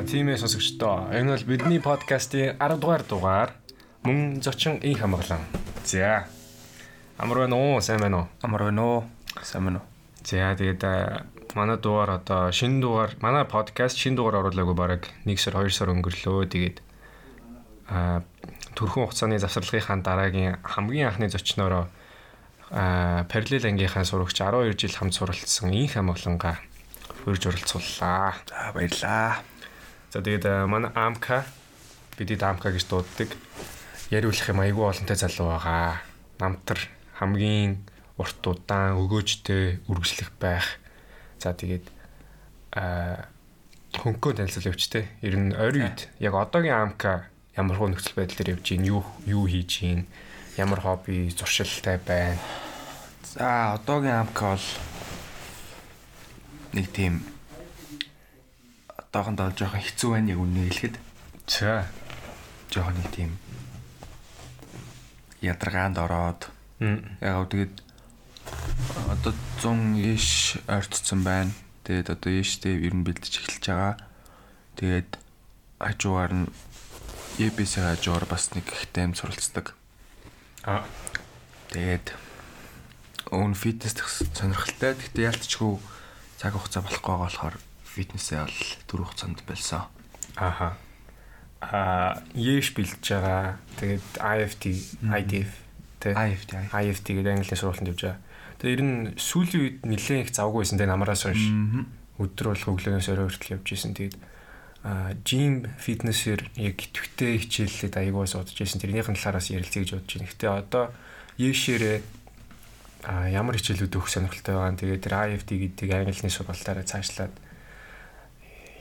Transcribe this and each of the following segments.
За тийм ээ сонсогчдоо. Энэ бол бидний подкастын 10 дугаар дугаар мөн зочин инх хамглан. За. Амар байна уу? Сайн байна уу? Амар байна уу? Сайн байна уу? За тэгээд манай дугаар одоо шинэ дугаар манай подкаст шинэ дугаар оруулаагүй бараг 1 сар 2 сар өнгөрлөө. Тэгээд а төрхөн хугацааны завсарлагынхаа дараагийн хамгийн анхны зочнороо а параллел ангийнхаа сурагч 12 жил хамт суралцсан инх хамглангаа хурж оролцууллаа. За баярлаа. За тэгээд манай Амка бидний Амка гэж дууддаг. Яриулах юм айгүй олонтой залуу байгаа. Намтар хамгийн урт удаан өгөөжтэй үргэлжлэх байх. За тэгээд а хөнгөө танилцуул явчтэй. Ер нь ойрын үед яг одоогийн Амка ямар хөө нөхцөл байдал дээр явж гин юу юу хийж гин ямар хобби зуршилтай байна. За одоогийн амка бол нэг тийм одоохондоо жоохон хэцүү байна яг үнэ хэлэхэд. За жоохон нэг тийм ядаргаанд ороод яг тэгээд одоо 100 иш ойртсон байна. Тэгээд одоо иштэй ер нь бэлдэж эхэлж байгаа. Тэгээд хажуугаар нь EBS хажуугаар бас нэг их тайм суралцдаг. А тэгээд өвн фитнес сонирхолтой. Гэхдээ ялцчгүй цаг хугацаа болохгүй байгаа болохоор фитнесээ бол дөрөв хугацаанд болсон. Аха. А ЕШ бэлдэж байгаа. Тэгээд IFT, IDF тэ IFT IFT гэдэг англи сургалтанд явж байгаа. Тэгээд ер нь сүүлийн үед нэлээд их завгүй байсан тэ намараас хойш. Өдөр бол өглөөнөөс орой хүртэл явж исэн. Тэгээд а жим фитнесээр яг идэвхтэй хичээллээд аягуу суудаж исэн. Тэрнийхэн талаараас ярилцъя гэж бодож байна. Гэтэ одоо ЕШ-ээрээ а ямар хичээлүүд өгөх сонирхолтой байгаа. Тэгээд тэр IFT гэдэг англиний сургалтаараа цаашлаад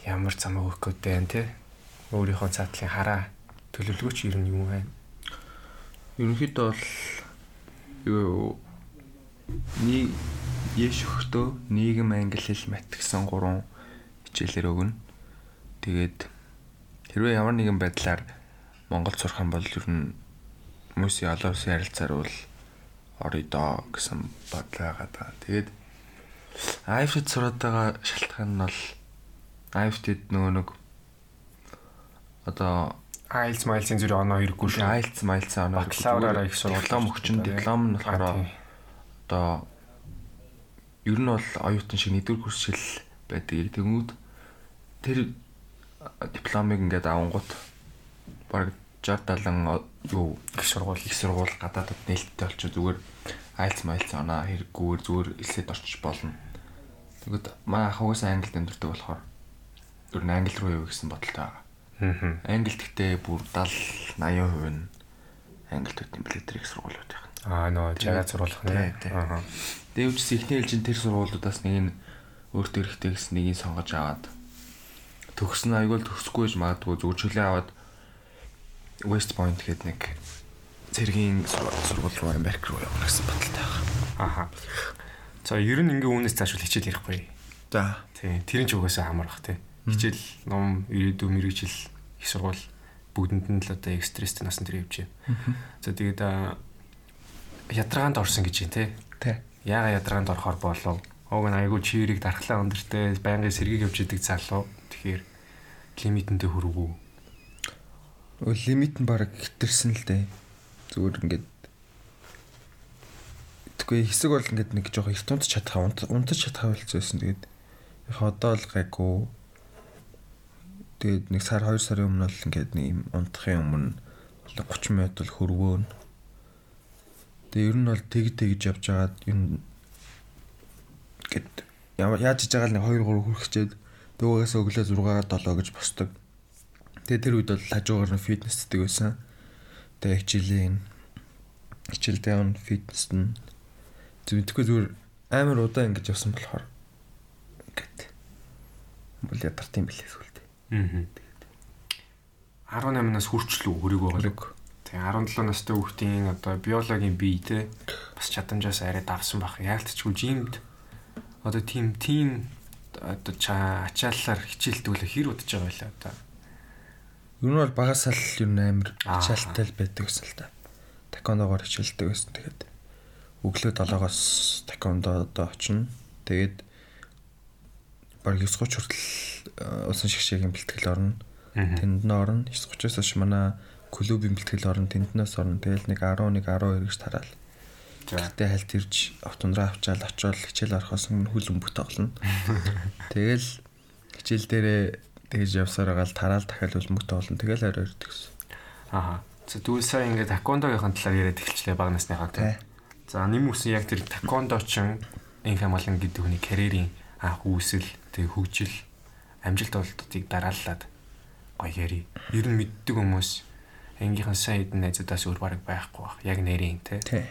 ямар зам өгөх гэдэг байна те. Өөрийнхөө цаатлын хараа төлөвлөгөөч ер нь юу вэ? Ерөнхийдөө бол юу нэг яш өгтөө нийгэм англи хэл мат гэсэн гурван хичээлэр өгнө. Тэгээд хэрвээ ямар нэгэн байдлаар Монгол сурах юм бол ер нь хүмүүсийн олон улсын харилцаар бол орё доо гэсэн бодол байгаа даа. Тэгээд IFT сураад байгаа шалтгаан нь бол IFT-д нөгөө нэг одоо IELTS майлсын зүрх оноо хэрэггүй шүү. IELTS майлсан оноо бакалавраараа их сургууль диплом өгчин диплом нь болохоор одоо ер нь бол оюутан шиг нэгдүгээр курс шил байдаг. Тэгмүүд тэр дипломыг ингээд авангууд баг 60 70 юу их сургууль их сургууль гадаадд нээлттэй болчих зүгээр IELTS майлц оноо хэрэггүйгээр зүгээр элсэд орчих болно. Тэгвэл маа хавгаас англид амьдардаг болохоор ер нь англи руу явах гэсэн бодолтой байгаа. Аа. Англи гэхдээ бүр 70 80% нь билээ тэр их сургуулиуд байх. Аа нөө жагаа сургуулах нэ. Аа. Дэвчс ихний ээлжин тэр сургуулиудаас нэг нь өөртөө эрэхтэй гэсэн нэгийг сонгож аваад төгсөн айгуул төгсөхгүй гэж магадгүй зүгчүүлээ аваад West Point гэдэг нэг цэргийн сургууль руу Америк руу явах гэсэн бодолтой байгаа. Аха. За ер нь ингээ үүнээс цаашгүй хичээл ярихгүй. За. Тий. Тэр нь ч угаасаа хамаарах тий. Хичээл ном ирээдүйн мэрэгжил их сургууль бүгдэнд нь л одоо экстрест насан дээр явж байна. За тэгээд ядаргаанд орсон гэж юм тий. Тий. Яага ядаргаанд орохоор болов? Уг нь айгүй чирийг дархлаа өндөртэй байнгын сэргийг явж идэг залуу. Тэгэхээр лимитэндээ хүрвүү. Лимит нь баг хитэрсэн л дээ. Зүгээр ингээд Тэгвэл хэсэг бол ингээд нэг жоохон их тунц чадхаа унтаж чадхаа болцсон. Тэгээд яг одоо л гайгүй. Тэгээд нэг сар 2 сарын өмнө бол ингээд нэг юм унтахын өмнө 30 минут бол хөрвөөн. Тэгээд ер нь бол тэг тэгж явж байгаад энэ гэд яаж хийж байгаа л нэг 2 3 хүрхчээд дөөгөөс өглөө 6-аар 7 гэж босдог. Тэгээ тэр үед бол хажуугаар нь фитнесдэг байсан. Тэгээ хичээлийн хичээлдээ он фитнест нь зүгтгүй зүгээр амар удаан ингэж явсан болохоор ингээд бол ядарт юм билээ. Аа. 18-наас хүрчлүү хөрөг байгаа. Тэгээ 17 настай хүүхдийн одоо биологийн бие те бас чадамжаас арай давсан баг. Яалтчгүй жимд одоо тийм тийм одоо ачааллаар хичээлдүүлэх хэр удаж байгаа вэ одоо. Юу нь бол багасаа л юу амар ачаалттай л байдаг гэсэн л та. Такондогоор хичээлдэг байсан. Тэгээд өглөө 7-оос такондо одоо очино. Тэгээд баг 9:30 хүртэл улсын шгшээгийн бэлтгэл орно. Тэнд нь орно. 9:30-аас хойш манай клубын бэлтгэл орно. Тэнднээс орно. Тэгэл нэг 11 12 гэж тараал. Гэтэ хальт ирж автондроо авчаал очиод хичээл орохоос өмнө хүл өмбөг тоглоно. Тэгэл хичээл дээрээ тэгж явсаар гаал тараал дахиад үлмөг тоглоно. Тэгэл арай ирдэг гэсэн. Аа. За тэгвэл сая ингээд таквондогийн талаар яриад эхэлчлээ баг насныхаа тийм. За нэм үсэн яг тэр таквондочин инх хамгаалан гэдэг хүний карьерийн анх үүсэл тэг хөгжил амжилт олдтыг дарааллаад гоё яри. Ер нь мэддэг хүмүүс ангийнхан сайн хэдэн найзуудаас өөр бараг байхгүй бах. Яг нэрийн те. Тий.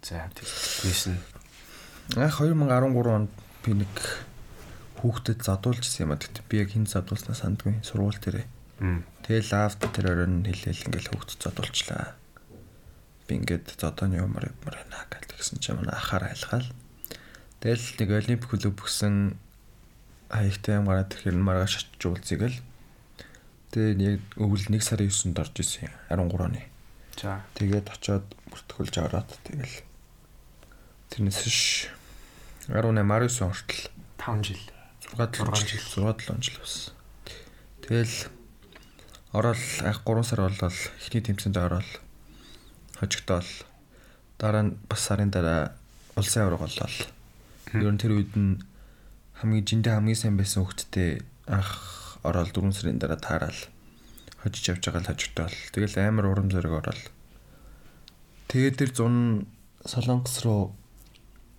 За тэгээс нь анх 2013 онд би нэг хүүхдэд задуулжсэн юм а. Тэгтээ би яг хин задуулснаа сандгүй сургууль дээрээ. Тэгэл лафт тэр оройн хэлээл ингээл хүүхдэд задуулчлаа. Би ингээд зодооны юмар юмар байна гэсэн чинь манай ахаар айлгаал. Тэгэл нэг олимпик клуб гсэн хаягтай юм гараад ирэхээр маргааш очиж уулзъя гэл. Тэгээ яг өвөл 1 сарын 9-нд орж исэн юм. 13 оны. За. Тэгээд очиод бүртгүүлж аваад тэгэл тэрнээс ш 18 19 хүртэл 5 жил 6 жил 6 7 жил бас. Тэгэл ороод анх 3 сар болол эхний тэмцээнд ороод хожигдоол дараа нь бас сарын дараа улсын авраг болол. Ер нь тэр үед нь хамгийн жиндээ хамгийн сайн байсан хөлттэй анх ороод 4 сарын дараа таараал хожиж явж байгаа л хожигдоол. Тэгэл амар урам зориг ороод. Тэгээд тэр 100 Солонгос руу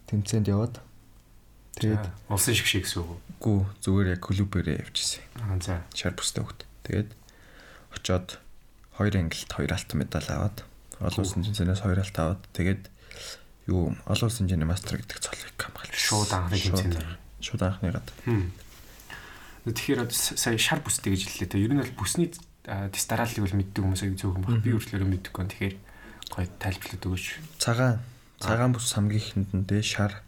тэмцээнд яваад тэгээд улсын шиг шиг гэсэн үг. Гүү зүгээр яг клубээрээ явчихсан. Аа за. Шар бүстэй хөлт. Тэгээд очоод хоёр ангилт хоёр алтан медаль аваад олон улсын тэмцээнээс хоёр алт аваад тэгээд юу олон улсын хэмжээний мастер гэдэг цолыг хамгаалж шууд анхны тэмцээнд шууд анхныгад. Тэгэхээр сая шар бүстэй гэж хэллээ. Тэгээ ер нь бол бүсний тест дарааллыг бол мэддэг хүмүүс аяг зөөхөн баг. Би өөрчлөөрөө мэддэггүй. Тэгэхээр гоё тайлбарлаад өгөөч. Цагаан. Цагаан бүс хамгийн ихэнд нь дэ шар,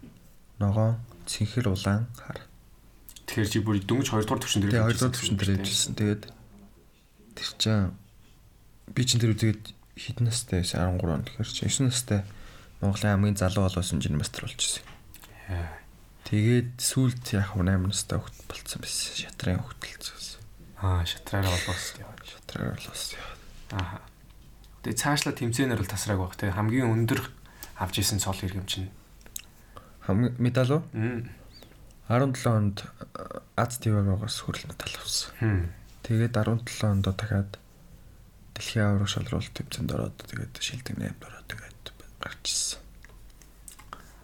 ногоон, цэнхэр улаан, хар. Тэгэхээр чи бүр дөнгөж 2 дугаар төвшин дээр Тэгээ 2 дугаар төвшин дээр ажилласан. Тэгээд тэр чинь би чинь тэр үгээд хэдэн настай байсан 13 он. Тэгэхээр чи 9 настай Монголын хамгийн залуу олон инженер мастер болчихсон. Тэгээд сүүлд яг 8 настай хөлт болцсон байсан. Шатрын хөлтөлцсөн. Аа, шатраараа болоос яваад. Шатраараа болоос яваад. Аа. Тэгээд цаашлаа тэмцээнээр бол тасраг баг. Тэгээд хамгийн өндөр авч исэн цол иргэм чинь. Хамгийн медаль уу? 17 онд Аз ТВ-гоос хүрэл медаль авсан. Тэгээд 17 онд дахиад Дэлхийн авраг шалралт тэмцээнд ороод тэгээд шилдэг 8-д ороод тэгээд гарч ирсэн.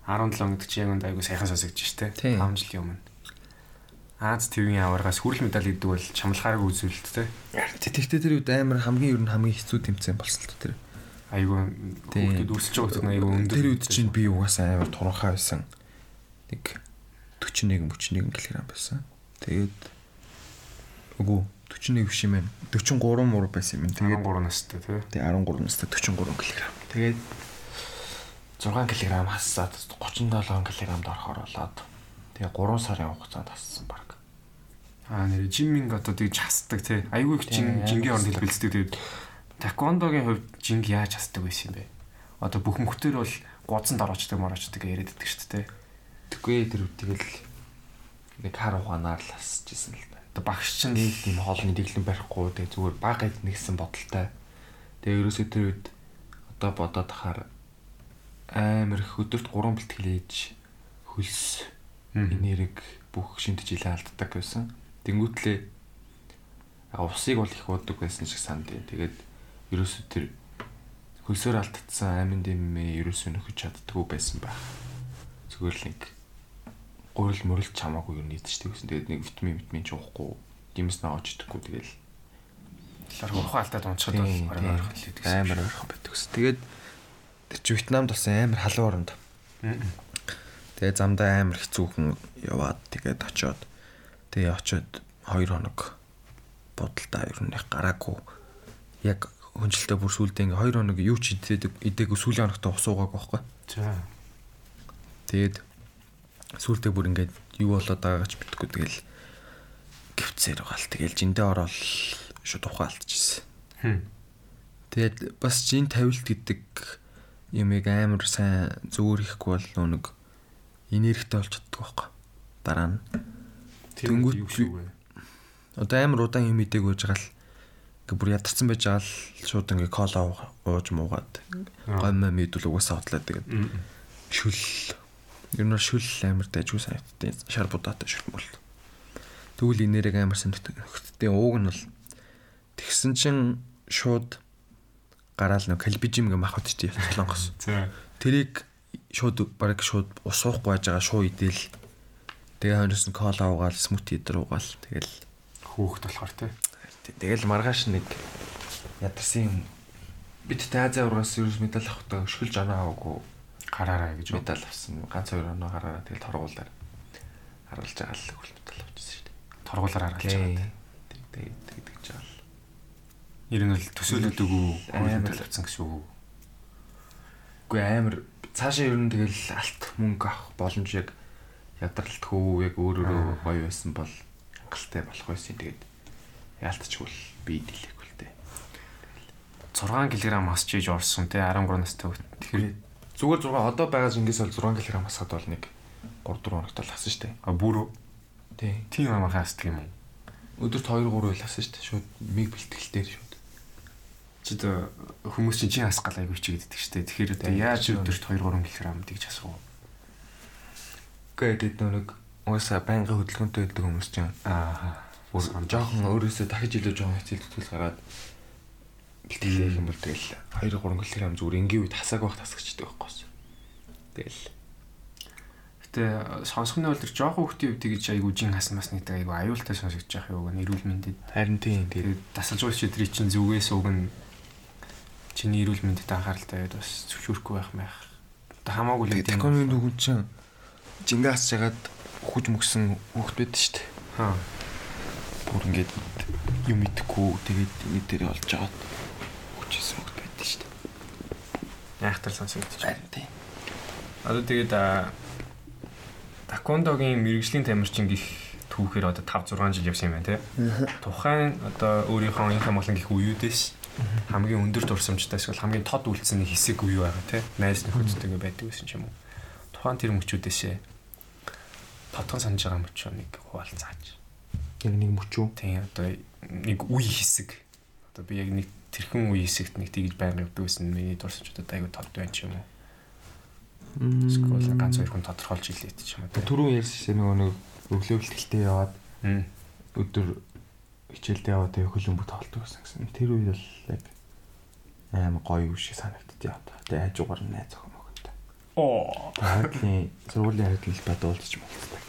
17 гэдэг чинь яг үнд айгу сайхан сонсогдож штэ 5 жилийн өмнө. Аз ТV-ийн аваргаас хүрэл медаль гэдэг бол чамлахаараа үзүүлэлт те. Тэгтээ тэр үед амар хамгийн ер нь хамгийн хэцүү тэмцээн болсон л тэр. Айгу хүүхдүүд өрсөж байгаа гэдэг нь айгу өндөр. Тэр үед чинь би угаасаа амар туранхаа байсан. Нэг 41 41 кг байсан. Тэгээд үгүй 41 биш юм байна. 43 муур байсан юм. Тэгээд 13 настай тий. Тэгээд 13 настай 43 кг. Тэгээд 6 кг хассаад 37 кг-д орохоор болоод тэгээ 3 сарын хугацаанд хассан баг. Аа нэр жиминг одоо тэгж хасдаг тий. Айгүй их жин жингийн оронд хэлбэлцдэг тэгээд таквондогийн хувьд жинг яаж хасдаг байсан юм бэ? Одоо бүх мөхтөр бол гудсанд ороочдаг мороочдаг яриад байдаг шүү дээ. Тэггүй тэр тэгэл нэг хар ухаанаар л хасж исэн л да. Одоо багш чинь нэг тийм хоолны дэглэн барихгүй тэгээ зүгээр баг эд нэгсэн бодолтой. Тэгээ ерөөсөө тэр үед одоо бодоод тахаар амар их өдөрт 3 бэлтгэл ээж хөлс энерги бүх шинж жилээ алддаг байсан. Тэнгүүтлээ усыг бол их уудаг байсан шиг санд. Тэгээд ерөөсөө тэр хөлсөөр алдсан амин дэмээ ерөөсөө нөхөж чаддгүй байсан байх. Зүгээр л нэг гурил мөрөлт чамаагүй юу нийтчтэй гэсэн. Тэгээд нэг витамин витамин ч уухгүй, гимс нааж идэхгүй тэгэл талаар ухаан алдаад унцхад бол амар ойрхон л байдаг. Амар ойрхон байдаг гэсэн. Тэгээд Тэр чи Вьетнамд болсон амар халуун оронд. Тэгээ замдаа амар хэцүүхэн яваад тэгээд очоод тэгээ очоод 2 хоног бодолтой ер нь гараагүй. Яг хүнжилтээ бүр сүулдэ ингээ 2 хоног юу ч идээг идээг сүүлийн хоногт ус уугааг байхгүй. За. Тэгээд сүулдэ бүр ингээ юу болоод байгаач битггүй тэгэл гівцээр байгаа л тэгэл жиндээ ороод шууд ухаан алдчихсан. Тэгээд бас жин тавилт гэдэг юмыг амар сайн хийхгүй бол нэг энергитэй болж чаддаг байхгүй. Дараа нь Тэнгүүт юу шүү вэ? Одоо амар удаан юм идэг байж байгаа л ингээ бүр ядарсан байж байгаа л шууд ингээ кола ууж муугаад гомь мэдүүл угаасаа хотлаад тэгээд шүл ер нь шүл амар дайжгүй санагдтыг шар будаатай шүлмөл. Тэгвэл инээрэг амар санагдтыг ууг нь бол тэгсэн чин шууд гараал нэг калбижим гэх махад чи солонгос. Тэрийг шууд баг шууд ус уухгүй байж байгаа шуу идэл тэгээ хойноос нь кола уугаал смути идэр уугаал тэгэл хөөхт болохоор тий. Тэгэл маргааш нэг ядарсан юм бид тааза ургаас ерөөс медаль авахдаа өшгөлж оноо аваагүй гараараа гэж медаль авсан. Ганц хоёр оноо гараараа тэгэл торгуулаар харуулж байгаа л хөл медаль авчихсан шүү дээ. Торгуулаар харуулж байгаа. Тэгээд тэгдэг жаал. Ер нь бол төсөөлөд өгөө медаль авсан гэсэн үг. Үгүй амар цаашаа ер нь тэгэл алт мөнгө авах боломж яг ядралт хөө яг өөрөөрөө гоё байсан бол хангалттай болох байсан. Тэгээд яалтчгүй би дийлэхгүй л дээ. 6 кг мас чийж орсон те 13 настай үед. Тэгэхээр зүгээр 6 одоо байгаа зингээс бол 6 кг масхад бол нэг 3 4 хоногт л хасан штэ. А бүр тий. Тийм амаа хасдаг юм уу? Өдөрт 2 3 л хасан штэ. Шууд миг бэлтгэлтэй шууд. Чи одоо хүмүүс чинь чи хасах гал айгүй чи гэдэг штэ. Тэгэхээр одоо яаж өдөрт 2 3 кг тэгж хасах вэ? Гэдэг нэг уусаа байнгын хөдөлгөөнтэй байдаг хүмүүс чинь. Аа жоохон өөрөөсөө дахиж илүү жоохон хэцэл төтгөл гараад бэлтгэлээ юм бол тэгэл 2 3 кг зүгээр энгийн үед хасааг байх тасагчдаг байхгүй. Тэгэл. Гэтэ сонсгоны бол тэр жоохон хүүхдийн үед тэгж айгуу жин хасан бас нэг айгуу аюултай сонсогдож явах юу гэнэ эрүүл мэндэд. Харин тийм тэгээд дасалжуулагч өдрий чинь зүгээс уг нь чиний эрүүл мэндэд анхааралтай байд бас зөвшөөрөхгүй байх маяг. Одоо хамаагүй л тийм. Таконы нүгэн чинь жингээ хасж хагаад хүж мөксөн хүүхд байд дээ. Аа. Бүр ингээд юм идэхгүй тэгээд нэг дээр олж агаад хүчсэн хүүхд байд дээ. Яахтар сонсогдож байна. Тийм. Одоо тэгээд такондогийн мэрэгжлийн тамирчин гих түүхээр одоо 5 6 жил явсан юм байна тий. Тухайн одоо өөрийнхөө инх амгалан гих үеүүдээс хамгийн өндөр дурсамжтай эсвэл хамгийн тод үлдсэн нэг хэсэг үе байгаа тий. Найз нөхөдтэйгээ байдаг гэсэн ч юм уу. Тухайн тэр мөчүүдээсээ тодхон санаж байгаа мөч нэг хуваал зааж. Яг нэг мөч үү? Тийм одоо нэг үе хэсэг. Одоо би яг нэг тэрхэн үе хэсэгт нэг тэгж байнга явдаг гэсэн миний дурсамжуудад айгүй тод байна ч юм уу. Эсвэл ганц хоёр хүн тодорхойлж илээ ч юм уу. Түрүүн ярьсан нөгөө нэг өглөө бэлтгэлтэй яваад өдөр хичээлдээ яваад хөлбөмбөг тоглолдог гэсэн гэсэн. Тэр үед бол яг аим гоё юу шиг санагддаг яа. Тэгээ хажуугаар нь найз охин мөгөнтэй. Оо. Харин сургуулийн харилцаанд бадуулж болцдог.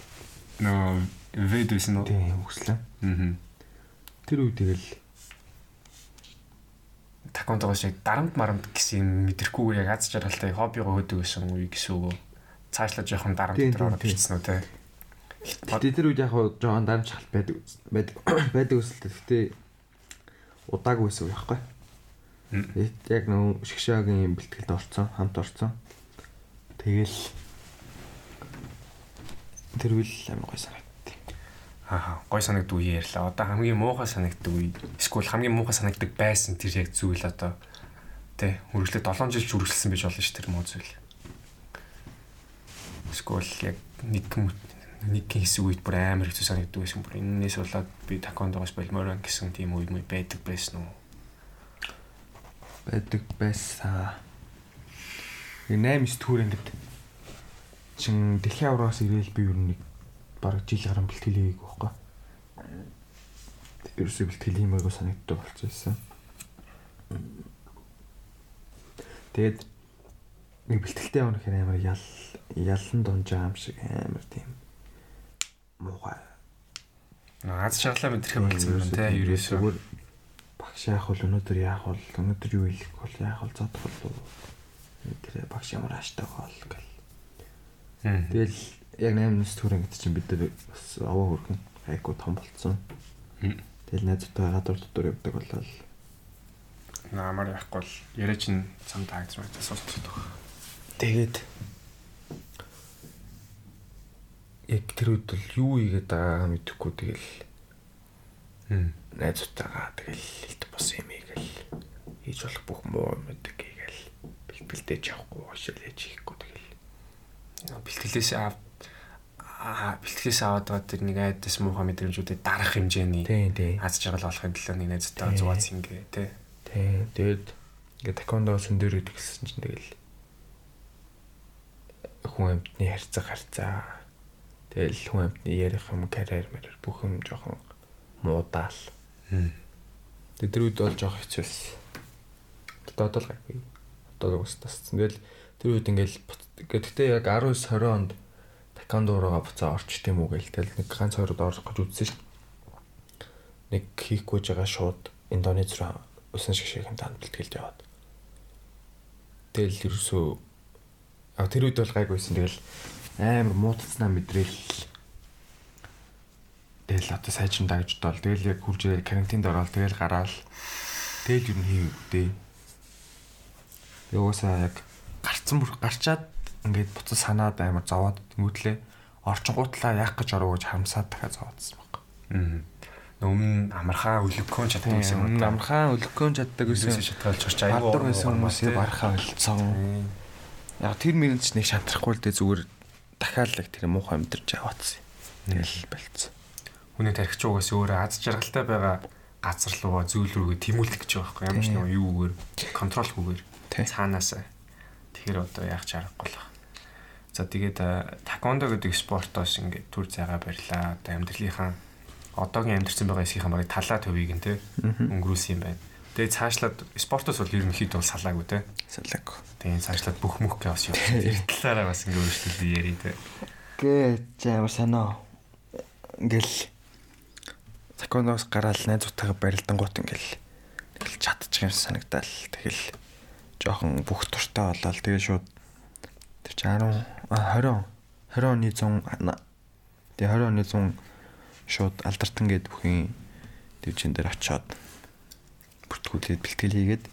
Нөө вэд байсан уу? Тийм өглөө. Аа. Тэр үед тэгэл такондоо шиг дарамт марамт гэсэн юм мэдрэхгүйгээр яг аз жаргалтай хоббигоо хөдөг гэсэн үе гэсэн үг. Цаашлаа жоохон дарамт дээр ороод ирсэн үү те. Гэтэ тэр үед яг жоохон дарамт шахалт байдаг байдаг байдаг өсөлтөө. Гэтэ удаагүй байсан уу яахгүй. Яг нөө шгшаагийн бэлтгэлд орцсон, хамт орцсон. Тэгэл тэр үйл амар гой санагд Аа гой санагддаг үе ярьлаа. Одоо хамгийн муухай санагддаг үе. Эсвэл хамгийн муухай санагддаг байсан тэр яг зүйл одоо тэ үргэлжлээ 7 жил ч үргэлжилсэн байж болно ш тэр муу зүйл. Эсвэл яг нэг нэг хэсэг үед бүр амар хэцүү санагддаг байсан. Бүр энэс болоод би такондогоос болмоор гэсэн тийм үе муу байдаг байсан уу? Байдаг байсан. 8 9 төр ингээд чин дэлхийн авраас ирээл би юу нэг бараг жил гарan бэлтгэл хийгээг байхгүй. Ерөөсөө бэлтгэл хиймээгүй санагддаг болчихсон. Тэгээд нэг бэлтгэлтэй хэрэг амар ял ялан дунжаа юм шиг амар тийм муухай. Аз шаглаа мэдрэх болсон юм те ерөөсөө. Багш яах вэ өнөөдөр яах вэ өнөөдөр юу хийх вэ яах вэ зодох вэ тэр багш ямар хааштай гол гэл. Тэгэл яг 8-9 төгрөг гэдэг чинь бид нар бас овоо хөргөн айгуу том болцсон. Тэгэл найзтай гадуур дотор явдаг болол наамаар яахгүй л яриа чин цам таагч маяг сонсоод баг. Тэгээд яг тэр үед бол юу игээд байгаагаа мэдэхгүй тэгэл. Найзтайгаа тэгэл илт бос юм ийгэл хийж болох бүх муу юмдаг ийгэл бэлтгэлдэж явахгүй яаж хийхгүй тэгэл. Бэлтгэлээс аа бэлтгэээс аваад байгаа тэр нэг айдас муухай мэдрэмжүүдэд дарах хэмжээний аз жаргал болохын төлөө нэг найзтайгаа зугаац ингээ тий. Тийм. Тэгээд ингээ такондо сүндэр гэдэг гэсэн чинь тэгэл. Хүн амьтны харьцаг харьцаа. Тэгэл хүн амьтны ярих юм карьер мэрэр бүх юм жоохон муудаал. Тэгээд тэр үед бол жоох хэцүүс. Тэгээд одоо л гайгүй. Одоо л ус тасцсан. Тэгэл тэр үед ингээл гэхдээ яг 19 20 онд такондо руугаа буцаа орчт юм уу гээл тэгэл нэг ганц хоёрод орох гэж үзсэн шүү. Нэг хийхгүй байгаа шууд Индонез руу усан шиг шиг хэмтанд бэлтгэлд яваад. Тэгэл ерөөсөө а тэр үед бол гайгүйсэн тэгэл амар муудацнаа мэдрээл тэгэл одоо сайжин дагж доол тэгэл яг хурж ирэл карантинд ороод тэгэл гараал. Тэгэл юу хийвдээ Яваасаа яг гарцсан бүр гарчаад ингээд буцаж санаад амар зовоод тэмүүлээ орчингуутлаа яах гэж ороо гэж харамсаад дахиад зовоодсон баг. Аа. Өмнө амархаа өлөгкөн чаддаг гэсэн юм Өмнө амархан өлгөөн чаддаг гэсэн шатгаалж орч Аягаар байсан хүмүүсээ барахаа болцсон. Яг тэр мөрөнд ч нэг шантрахгүй л дээ зүгээр дахиад л тэр муухай амьдэрч яваадсан. Тэгэл болцсон. Хүний тархич угаас өөрөө аз жаргалтай байгаа газар руугаа зүйл рүүгээ тэмүүлэх гэж байгаа байхгүй ямар ч нэг юугээр контролгүйгээр цаанаасаа тэгэхээр одоо яах чаргагүй л байна. За тэгээд а, таквондо гэдэг спортоос ингээд түр зайгаа барьлаа. Одоо амьдралынхаа одоогийн амьдэрсэн байгаа эсгийнхаа барыг талаа төвийг нь те өнгөрүүлсэн юм байна. Тэгээд цаашлаад спортоос бол ер нь хэд бол салаагүй те. Салаг. Тэгээд цаашлаад бүх мөхгээ бас юу. Тэр талаараа бас ингээд өөрчлөлт яри те. Гэ ямар санаа. Ингээл таконоос гараал найзуудтайгаа барилдангууд ингээл тэгэл чадчих юм санагдаал. Тэгэл жоохон бүх туртаа болоод тэгээ шууд тэр чи 10 а 20 20 оны 100 ана- тэгээ 20 оны 100 шууд алдартан гээд бүхийн дэвжин дээр очиод бүртгүүлээд бэлтгэл хийгээд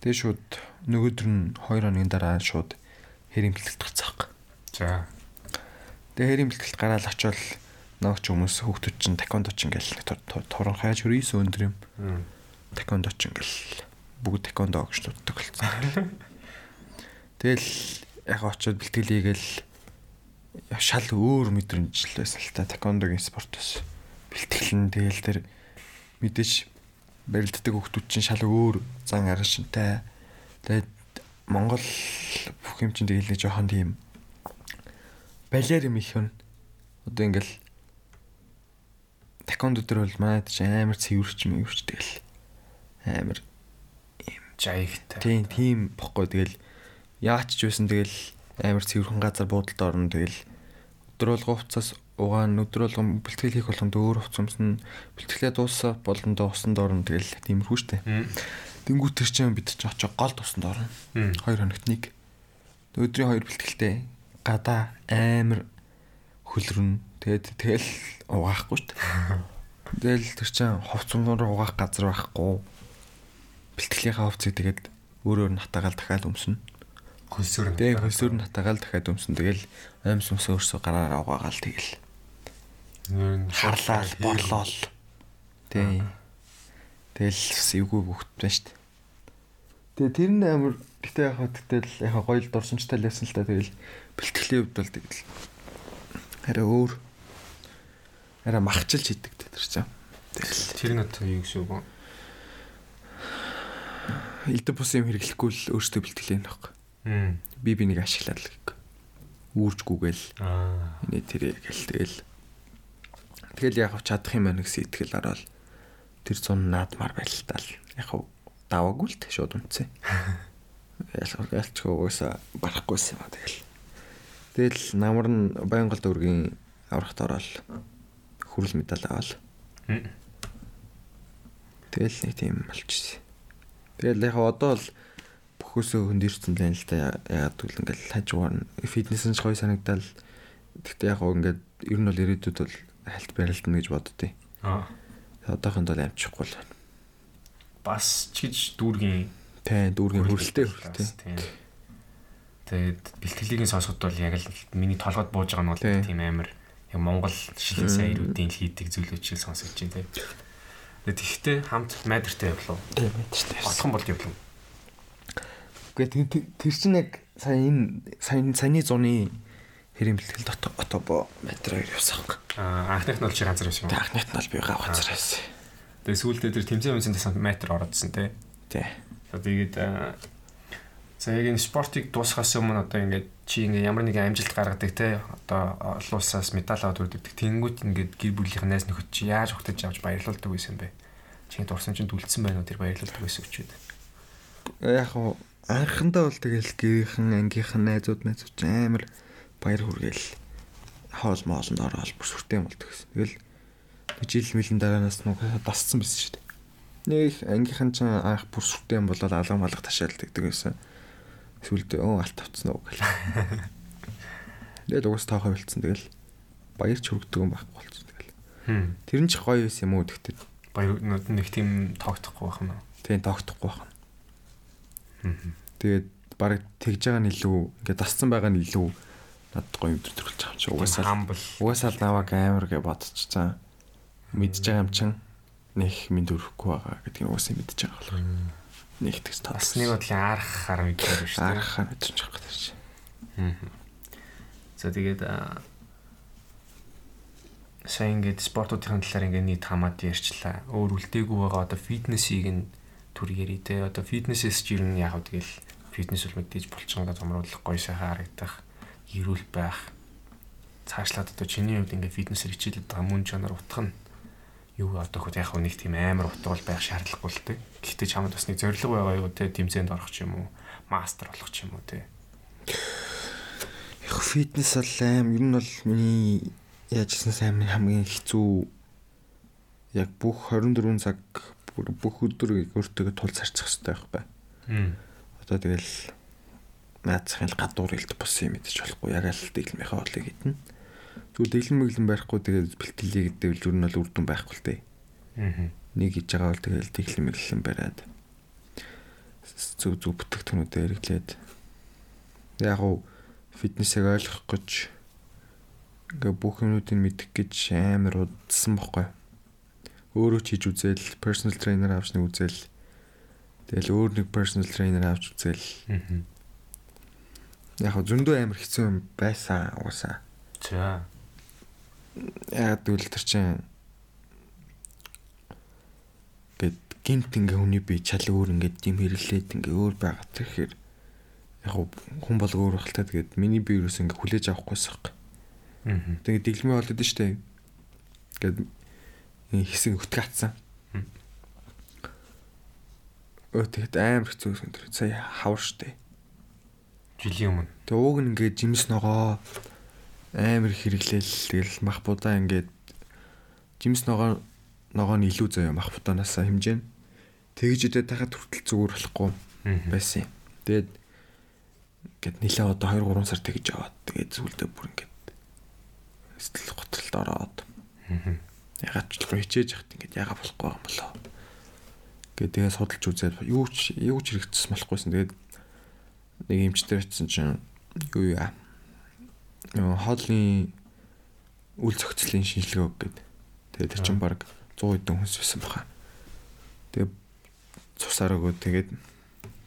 тэгээ шууд нөгөөдөр нь 2 хоногийн дараа шууд хэрийн бэлтгэлт гарцаах. За. Тэгээ хэрийн бэлтгэлт гараад очивол ногч хүмүүс хүүхдүүд чинь такондо ч ингээл туран хайж хөрөөс өндөр юм. Такондо ч ингээл бүгд такондо гэж дутдаг болсон. Тэгэл яг очиод бэлтгэл хийгээл шал өөр мэдрэмж л байсан л та такондогийн спортоос бэлтгэл нь тэгэл тэр мэдээж барилддаг хүмүүс чинь шал өөр зан арга шинтэй. Тэгээд Монгол бүх юм чинь тэгэл нэг жоохон тийм балер юм их хүн. Одоо ингээл такондо дээр бол манайд ч амар цэвэрч мэвэрч тэгэл амар Жаягтай. тийм тийм бохгүй тэгэл яач ч байсан тэгэл амар цэвэрхэн газар буудалд орно тэгэл өдөр болго хувцас угаан өдөр болго бэлтгэл хийх болгонд өөр хувц өмснө бэлтгэлээ дуусаа болондоо усанд орно тэгэл тиймэрхүү штэ Мм. тэнгуү тэр чинь бид ч очоо гол тусанд орно хоёр хоногт нэг өдрийн хоёр бэлтгэлтэй гадаа амар хөлрөн тэгээд тэгэл угаахгүй штэ тэгэл тэр чинь хувц өмнөр угаах газар байхгүй бэлтгэлийнхаа хувцыг тэгээд өөрөөр нь хатаагаал дахиад өмснө Хөлсөөр нь. Тэгээ хөлсөөр нь хатаагаал дахиад өмсөн. Тэгэл аимс өмсөө өрсө гараараа угаагаал тэгэл. Харлаал, борлоол. Тий. Тэгэл эвгүй хөвгт байна штт. Тэгээ тэр нь амар гэтээ яг хаа тэгэл яг гоё л дурсамжтай л байсан л та тэгэл бэлтгэлийн хувьд бол тэгэл арай өөр арай махчилж хийдэг тэр чинь. Тэгэл Тэр нь одоо юу гэсэн үг элдв бус юм хэрэглэхгүй л өөртөө бэлтгэлийн. Мм. Би би нэг ашиглаад л гэх. Үүржгүүгээл Аа. Эний тэр гэл тэгэл тэгэл яг чадах юм байна гэсэн итгэл ороод тэр зун наадмаар байлтаал яг даваагүй л шууд үнцээ. Ялчгүй угаасаа барахгүйсэн юм а тэгэл. Тэгэл намар нь Баянгалд өргийн аврахт ороод хүрэл медаль аваад тэгэл нэг тийм болчихсон. Тэгэл яг одоо л бүхөөсөө л байна л та яагаад гэвэл ингээл хажуугаар нь фитнес нь ч гоё санагдал. Гэхдээ яг ингээд ер нь бол ирээдүйд бол хальт барилдана гэж боддتي. Аа. Одоохонд бол амжихгүй л байна. Бас ч гэж дүүргийн Тэ дүүргийн хөрөлтэй хөрөлтэй. Тэгээд бэлтгэлийг сонсоход бол яг л миний толгойд бууж байгаа нь бол Тийм. амар яг Монгол шилэн сайн ирүүдийн хийдэг зүйлүүд шиг сонсож байна тийм. Тэгээд тэгтээ хамт майдертай явлаа. Дээ. Болох юм бол явлаа. Гэхдээ тэр- чинь яг сая энэ сая саяны зуны Хэрийн бэлтгэл дото отобо метроор явсан. Аа анхных нь бол чи ганцаар байсан юм. Тэг анхныт нь бол би гав газар байсан. Тэгээ сүүлдээ тэр тэмцээн үнсэн тасанд метр ородсон тий. Тий. Тэгээд за яг энэ спортыг дуусгахаас өмнө одоо ингээд чи ингээд ямар нэгэн амжилт гаргадаг те одоо олон улсаас медаль аваад үрдэгдэг. Тэнгүүт ингээд гэр бүлийнх найз нөхөд чи яаж хөтөж авч баярлуулдаг байсан бэ? Чиний дурсан чинь дүлцсэн байна уу тэр баярлуулдаг байсан өчөөд. Яг хуу анхандаа бол тэгэл гэрийнхэн ангийнхан найзууд найзууд амар баяр хүргээл хоол моолнд ороод бүр сүртэй болдог гэсэн. Тэгэл жил мэлэн дараанаас нь дасцсан байсан шүү дээ. Нэг ангийнхан ч анх бүр сүртэй болоод алга малга ташаалдаг гэсэн. Сүлд өө алт авцсан уу гэл. Тэгэл угаас таахаа болцсон тэгэл баяр ч хөргдөг юм байхгүй болцсон тэгэл. Тэр нь ч гоё байсан юм уу тэгтээ. Баяр нэг тийм тоогдохгүй байх юм уу? Тийм тоогдохгүй байх. Тэгээд баг тэгж байгаа нь илүү ингээд дасцсан байгаа нь илүү надад гоё өдөр төрүүлж байгаа юм чи угаасаа угаасаа л наваг амар гэж бодчихсан. Мэдж байгаа юм чин нэг минь төрөхгүй байгаа гэдгийг угаасаа мэдж байгаа болохоор нэг тэгс таа. бас нэг бодлын арах хар мэдэр шүү дээ. Арахаа мэдчих жоох гэдэг чи. За тэгээд сайн ингээд спортуудын талаар ингээд нийт хамаад ярьчлаа. Өөр үлдээгүй байгаа одоо фитнесийг нь төр ярий те. Одоо фитнесээс ч ер нь яг тэгэл фитнес бол мэдээж булчингаа томруулах гоё сайхан харагдах эрүүл байх цаашлаад одоо чиний хувьд ингээд фитнесээр хичээлээд байгаа мөн чанар утга нь юу одоо хөө яг нэг тийм амар утга бол байх шаардлагагүй л дээ. Гэхдээ чамд бас нэг зориг байгаа юу те тэмцээнд орох ч юм уу, мастер болох ч юм уу те. Яг фитнес бол аим ер нь бол миний яажсан сайн хамгийн хэцүү яг бүх 24 цаг бүх өдөр өөртөө тул зарчих хэрэгтэй байхгүй. Одоо тэгэл наацхын гадуур илт бос юм мэдэж болохгүй яг л дэглэмийнхаа бодлыг хитэн. Зүгээр дэглэм мэглэн байхгүй тэгээд бэлтгэлийг гэвэл зүр нь бол үрдэн байхгүй л дээ. Аа. Нэг хийж байгаа бол тэгээд дэглэм мэглэн бариад зүг зүг бүтээгдэхүүнүүдэд хэрэглээд яг уу фитнесийг ойлгох гэж ингээ бүх юмнуудыг мэдэх гэж амар удсан бохгүй. Өөрөө ч хийж үзэл, personal trainer авч нэг үзэл. Тэгэл өөр нэг personal trainer авч үзэл. Аа. Яг зөндөө амар хэцүү юм байсан уусаа. За. Яг дүүл төр чинь гэд гинт ингээ хүний бие чал өөр ингээ дим хэрэглээд ингээ өөр байгаа тэгэхээр яг хүн бол өөр багтаа тэгээд миний бие юус ингээ хүлээж авахгүйс хэрэг. Аа. Тэгээд дэглэмээ болоод штэ. Гэт хэсэг өтгацсан. Өө тэгэд амар хэцүү юм тэр. Сая хавар штэ. Жилийн өмнө. Тэгээ ууг нь ингээ жимс ногоо амар хэрэглээл тэгэл мах будаа ингээд жимс ногоо ногоо нь илүү заяа мах будаанаас хэмжээн. Тэгж идэ тахад хүртэл зүгээр болохгүй байсан юм. Тэгээд ингээд нилээ одоо 2 3 сар тэгж яваад тэгээд зүйлдээ бүр ингээд сэтгэл готролд ороод. Ягаад ч л хичээж яхад ингээд яга болохгүй юм болоо. Ингээд тэгээ судалж үзээд юу ч юу ч хэрэгцсэн болохгүйсэн. Тэгээд нэг эмчтэр очисон чинь юу яа. Хоолны үл зохицлын шинжилгээ гэдэг. Тэгээд тэр чинь баг 100 хэдэн хүнс байсан баха. Тэгээ цусаар өгөө тэгээд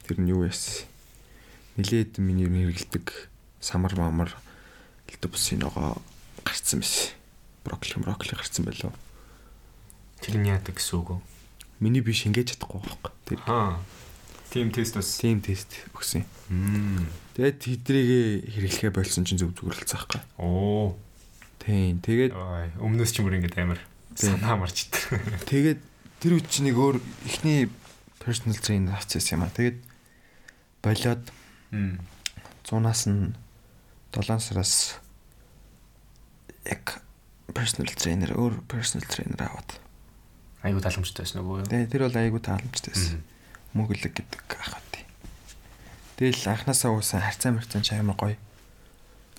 тэр нь юу яасан. Нилээд миний хэрэгэлдэг самар мамар гэлдэг бусын ногоо гарцсан байсан. Брокколи брокколи гарцсан байлоо. Тэр нь яадаг гэсэн үг үү? Миний би шингээж чадахгүй байхгүй. Тэр Аа. Тим тест бас. тим тест өгсөн. Мм. Тэгээд тэдрийг хэрэглэхэ болсон чинь зөв зүгээр л цаахгүй. Оо. Тийм. Тэгээд өмнөөс ч мөр ингэж амар санаа марч итэр. тэгээд тэр үуч нэг өөр ихний personal trainer авчихсан юм а. Тэгээд болоод Мм. 100-аас нь 7 сараас яг personal trainer өөр personal trainer аваад. Айгуу таламжтай байсан уу юу? Тэгээ тэр бол айгүй тааламжтай байсан. Мөнгөлөг гэдэг ах бат. Тэгэл анханасаа уусан харьцаа мэрцэн ч амар гоё.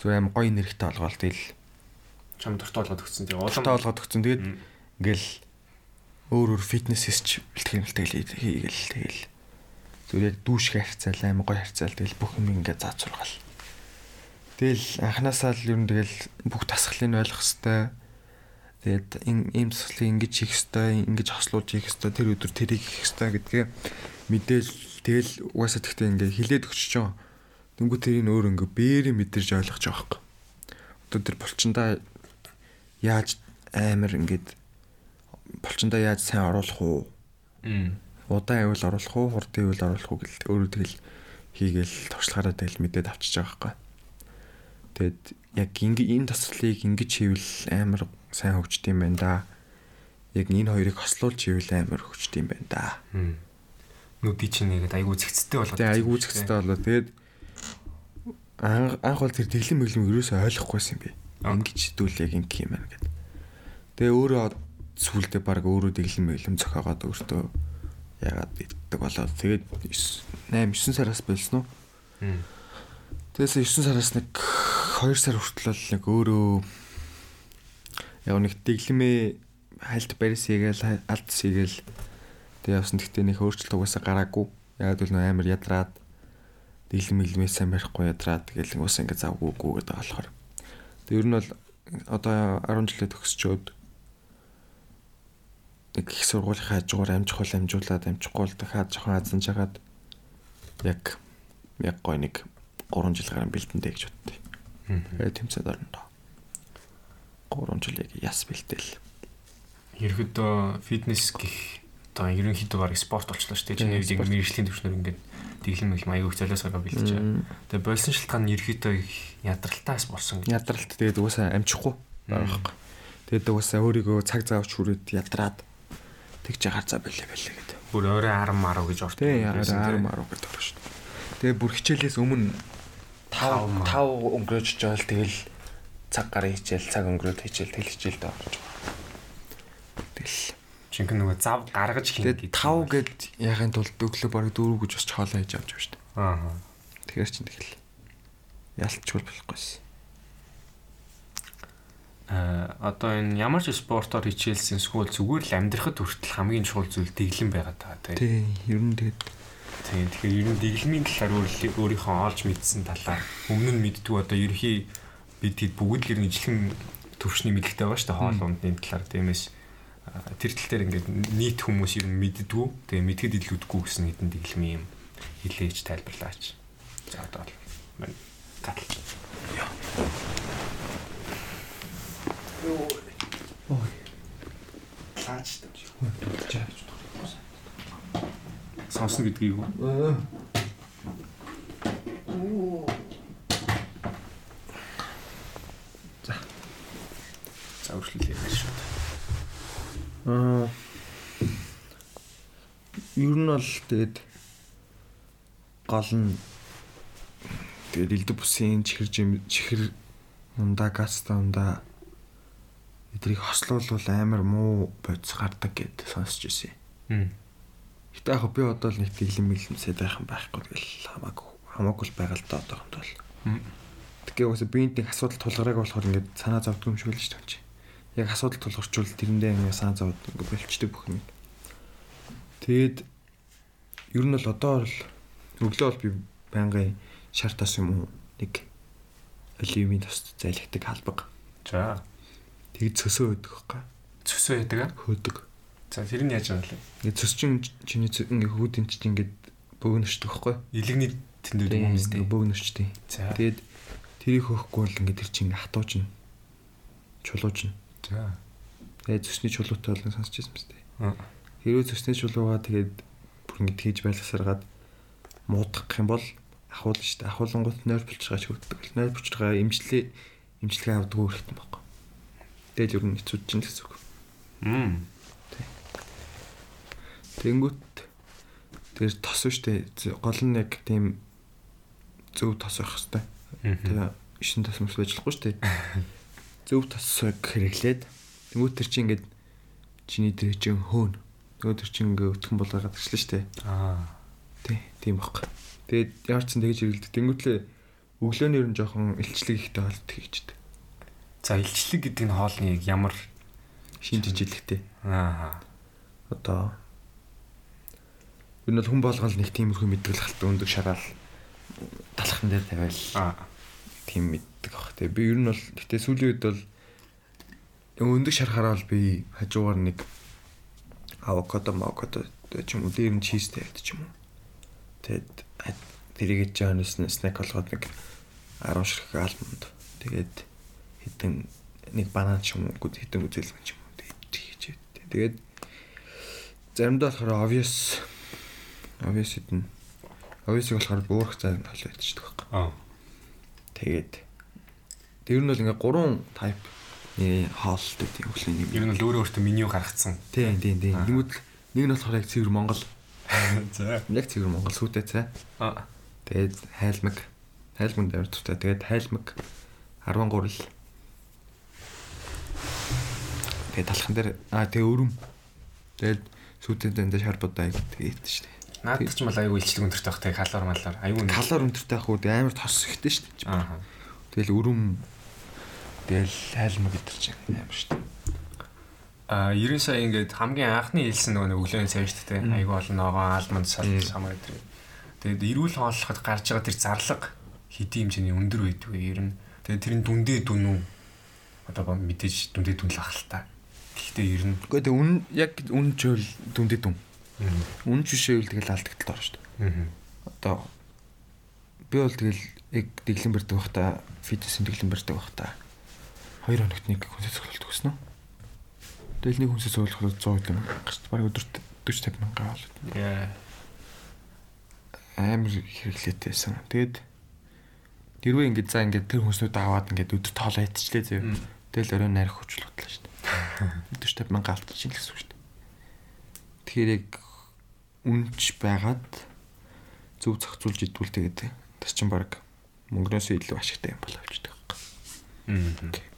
Зүгээр амар гоё нэрхтээ олгоол тэгэл Чам дуртай болгоод өгсөн. Тэгээ улам улам олгоод өгсөн. Тэгээд ингээл өөр өөр фитнесээс ч бэлтгэл мэлтгэл хийгээл тэгэл зүгээр дүүшгэ харьцаал амар гоё харьцаал тэгэл бүх юм ингээд зааж сургаал. Тэгэл анханасаа л ер нь тэгэл бүх тасгалыг ойлгох хэвээр тэгээд ийм тасгалыг ингэж хийх хэвээр ингэж хослуулж хийх хэвээр тэр өдөр тэрийг хийх хэвээр гэдгээ мэдээл тэгэл угаасаа тэгтээ ингээ хилээд өгч чөө. Дөнгөж тэрийг өөр ингээ бээрээ мэдэрж ойлгож байгаа хэрэг. одоо тэр булчиндаа яаж амар ингээд булчиндаа яаж сайн оруулах уу? Удаан ивэл оруулах уу, хурдан ивэл оруулах уу гэл өөрөө тэгэл хийгээл туршлагаараа тэгэл мэдээд авчиж байгаа байхгүй. Тэгэд яг ингээ энэ тасалыг ингэж хийвэл амар сайн хөгжд юм байна да. Яг энэ хоёрыг хослуулж хийвэл амар хөгжд юм байна да. Мм. Нүди чинь нэгэд айгуу зэгцтэй болоод. Тэгээ айгуу зэгцтэй болоо. Тэгээд анх бол тэр тэглэн мэглэм ерөөсөй ойлгохгүйсэн би. Ингэж хэдүүл яг ингэ юм байна гэд. Тэгээ өөрөө сүулдэ баг өөрөө тэглэн мэглэм зохиогоод өөртөө ягаад иддэг болоод тэгээд 8 9 сараас болсон уу? Тэгээс 9 сараас нэг 2 сар хүртэл нэг өөрөө яг нэг дэглэмээ хальт барьс хийгээл алдс хийгээл тэг явсан гэхдээ нэг өөрчлөлт угаасаа гараагүй. Яг л нөө амар ядраад дэглэм мэлмээ сайн барихгүй ядраад тэгэл угаасаа ингэ завгүй гүү гэдэг болохоор. Тэг ер нь бол одоо 10 жилээ төгсчөөд нэг их сургуулийн хажуугаар амжих бол амжуулаад амжихгүй бол дахиад жоохон азанж хагаад яг яг гой нэг 3 жил гарan бэлтэндэ гэж боддөө. Тэгээд тэмцээд орно доо. 3 жил яг яс бэлтэл. Ерөөдөө фитнес гэх одоо ерөнхийдөө баг спорт болчлоо шүү дээ. Чиний яг мэрэгжлийн төвчнөр ингээд дэглэм мэл маяг золиосоо бэлдэж байгаа. Тэгээ болсон шалтгаан нь ерөөдөө ядралтаас болсон гэж. Ядралт тэгээд угаасаа амжихгүй байгаа байхгүй. Тэгээд угаасаа өөрийгөө цаг заавч хүрээд ядраад тэгж гарцаа бэлээ бэлээ гэдэг. Бүр өөрөө 10 маруу гэж ордог. Тийм яараа 10 маруу гэдэг байна шүү дээ. Тэгээ бүр хичээлээс өмнө 5 5 өнгөрөөж жаал тэгэл цаг гарын хичээл цаг өнгөрөөд хичээл тэл хичээлдээ орж. Тэгэл Жинхэнэ нөгөө зав гаргаж хийн тэгээд 5 гэд яхын тулд өглөө бараг 4 гэж босч хоолоо хийж авч байгаа шүү дээ. Аа. Тэгэхээр чинь тэгэл ялцчгүй болохгүйсэн. Аа одоо энэ ямар ч спортоор хичээлсэн эсвэл зүгээр л амьдрахад хүртэл хамгийн чухал зүйл дэглэм байгаад байгаа тийм. Тийм, ер нь тэгээд Тийм тэгэхээр ер нь дэглэмийн талаар өөр өөрийнхөө олж мэдсэн талаар өмнө нь мэддэг одоо ерхий бид хэд бүгд л ер нь ижлэхэн төвшний мэдлэгтэй байгаа шүү дээ хоол ундны талаар тиймээс тэр тал дээр ингээд нийт хүмүүс ер нь мэддгүү тэгээ мэдхэд илүүдгүй гэсэн хэдэн дэглэм юм хилээж тайлбарлаач. За одоо бол мань татал. Йоо. Ой. Лаач Чааж дуртай. сонсно гэдгийг үү? Аа. За. За үргэлжлүүлээ шүү. Аа. Ер нь бол тэгээд гол нь тэгээд элдв бүсийн чихэр чихэр ундаа гаста ундаа эдрийг хослуулвал амар муу бодис гардаг гэд сонсч ирсэн. Хм. Гэтэ яг би одоо л нэг тэглэм мэлмсэд байх юм байхгүй тэгэл хамаагүй хамаагүй л байгаа л да одоохонд бол. Тэгээ уусаа биентэй асуудал тулгарааг болохоор ингээд санаа шиг л шүү дээ. Яг асуудал тулгарчвал тэрэндээ ингээд санаа зовд ингээд болчдөг бүх юм. Тэгэд ер нь бол одоо л өглөө бол би байнгын шар тас юм уу нэг оливийн тост зайлгдаг халбаг. За. Тэгэд цөсөө өгдөг байхгүй. Цөсөө яадаг аа? Хөөдөг. За тэр нь яаж байгаа вэ? Ингээд цөс чин чиний ингээд хүүдэн чинь ингээд бөөгнөшдөг байхгүй. Илэгний тэндэд юм юмстэй. Бөөгнөшчтэй. За. Тэгээд тэрийг хөөхгүй бол ингээд тэр чинь хатууч нь чулууч нь. За. Тэгээд цөсний чулуутай болон сонсч ирсэн мэт. Хэрвээ цөсний чулуугаа тэгээд бүр ингээд хийж байлгасаргаад муудах юм бол ахуул шүү дээ. Ахуулангууд нойр булчиргаач хөрдөг. Нойр булчиргаа имжлээ имжлэгээ авдаг хэрэгтэй байхгүй. Тэгэл ер нь хэцүү чинь л гэсэн үг. Мм. Тэнгүүт тэр тос шүү дээ. Гол нь яг тийм зөв тос байх хэрэгтэй. Тэгээ шин тос мөс байж болохгүй шүү дээ. Зөв тосыг хэрэглээд тэнгүүт тэр чинь ингээд чиний тэр чинь хөөн. Нөгөө тэр чинь ингээд өтгөн ирсэн шүү дээ. Аа. Тий, тийм баг. Тэгээд ямар ч сан тэгж хэрэглэдэг. Тэнгүүтлээ өглөөний ер нь жоохон илчлэг ихтэй болт хийчихдээ. За илчлэг гэдэг нь хоолны яг ямар Шин жижилэгтэй. аа Одоо ер нь хүн болгол нэг тиймэрхүү мэдрэл халт өндөг шараал талхан дээр тавиал аа тийм мэддэг баг. Тэгээ би ер нь бол гэтээ сүүлийн үед бол өндөг шарахаараа бол би хажуугаар нэг авокадо авокадо ч юм уу дээр нь чизтэй байдаг ч юм уу. Тэгээд тэрийгэ жаанаас снэк болгоод нэг 10 ширхэг алмонд. Тэгээд хитэн нэг банан ч юм уу хитэн үзэлмэн ч юм уу тэгж хийдэг. Тэгээд заримдаа болохоор obvious obvious хитэн obvious-ыг болохоор буурах цай нь хол ядчихдаг байхгүй. Аа. Тэгээд тэр нь бол ингээ гурван type нэг хоолтой тийм хөлийн нэг. Ер нь л өөрөө өөртөө меню гаргацсан. Тийм тийм тийм. Нэгүүд нэг нь болохоор яг цэвэр Монгол. За. Яг цэвэр Монгол сүтэ цай. Аа. Тэгээд хайлмаг. Хайлмаг дээр төвтэй. Тэгээд хайлмаг 13 л. Тэгээд талхан дээр аа тэгээ өрөм. Тэгээд сүтэнд энэ шарбуудаа тэгээд шүү дээ. Наад ч мал аюу илчлэг өндөртэй байх тэг халуур малаар аюу Калор өндөртэй ах уу тэгээд амар тос ихтэй шүү дээ. Аа. Тэгэл өрөм тэгэл хайлмаг гэдэр чинь амар шүү дээ. А 90 сая ингээд хамгийн анхны хэлсэн нөгөө өглөөний цай шүү дээ. Айгу олон ногоон алманд сал самар гэдэг. Тэгээд эрүүл хооллоход гарч байгаа тэр зарлага хэдийн хэмжээний өндөр байдгүй ер нь. Тэгээд тэрийн дүндээ дүн үү? Одоо мэдээж дүндээ дүн л ах л та. Гэхдээ ер нь Гэхдээ тэг үн яг үн чөөл дүндээ дүн. Үн жишээвэл тэгэл алдагдлаа шүү дээ. Одоо би бол тэгэл яг дэглэн барьдаг байхдаа фитнесийн дэглэн барьдаг байхдаа 2 хоногт нэг хүнсээ цоглуулдаг гэсэн үү? Тэгэл нэг хүнсээ цоглоход 100 юм гарч бараг өдөрт 40 50 мянга болоод Яа. амар хэрэглээтэй байсан. Тэгэд тэрвээ ингээд за ингээд тэр хүнснүүд аваад ингээд өдөр тоолоо ятчлээ зөө. Тэгэл орой найрах хүчл бодлоо шүү дээ. Өдөр 50 мянга алдчихин л гэсэн үг шүү дээ. Тэгэхээр яг үнч байгаад зөв зохицуулж идвэл тэгээд тэр чин баг мөнгнөөс илүү ашигтай юм болоо гэж байгаа. Аа.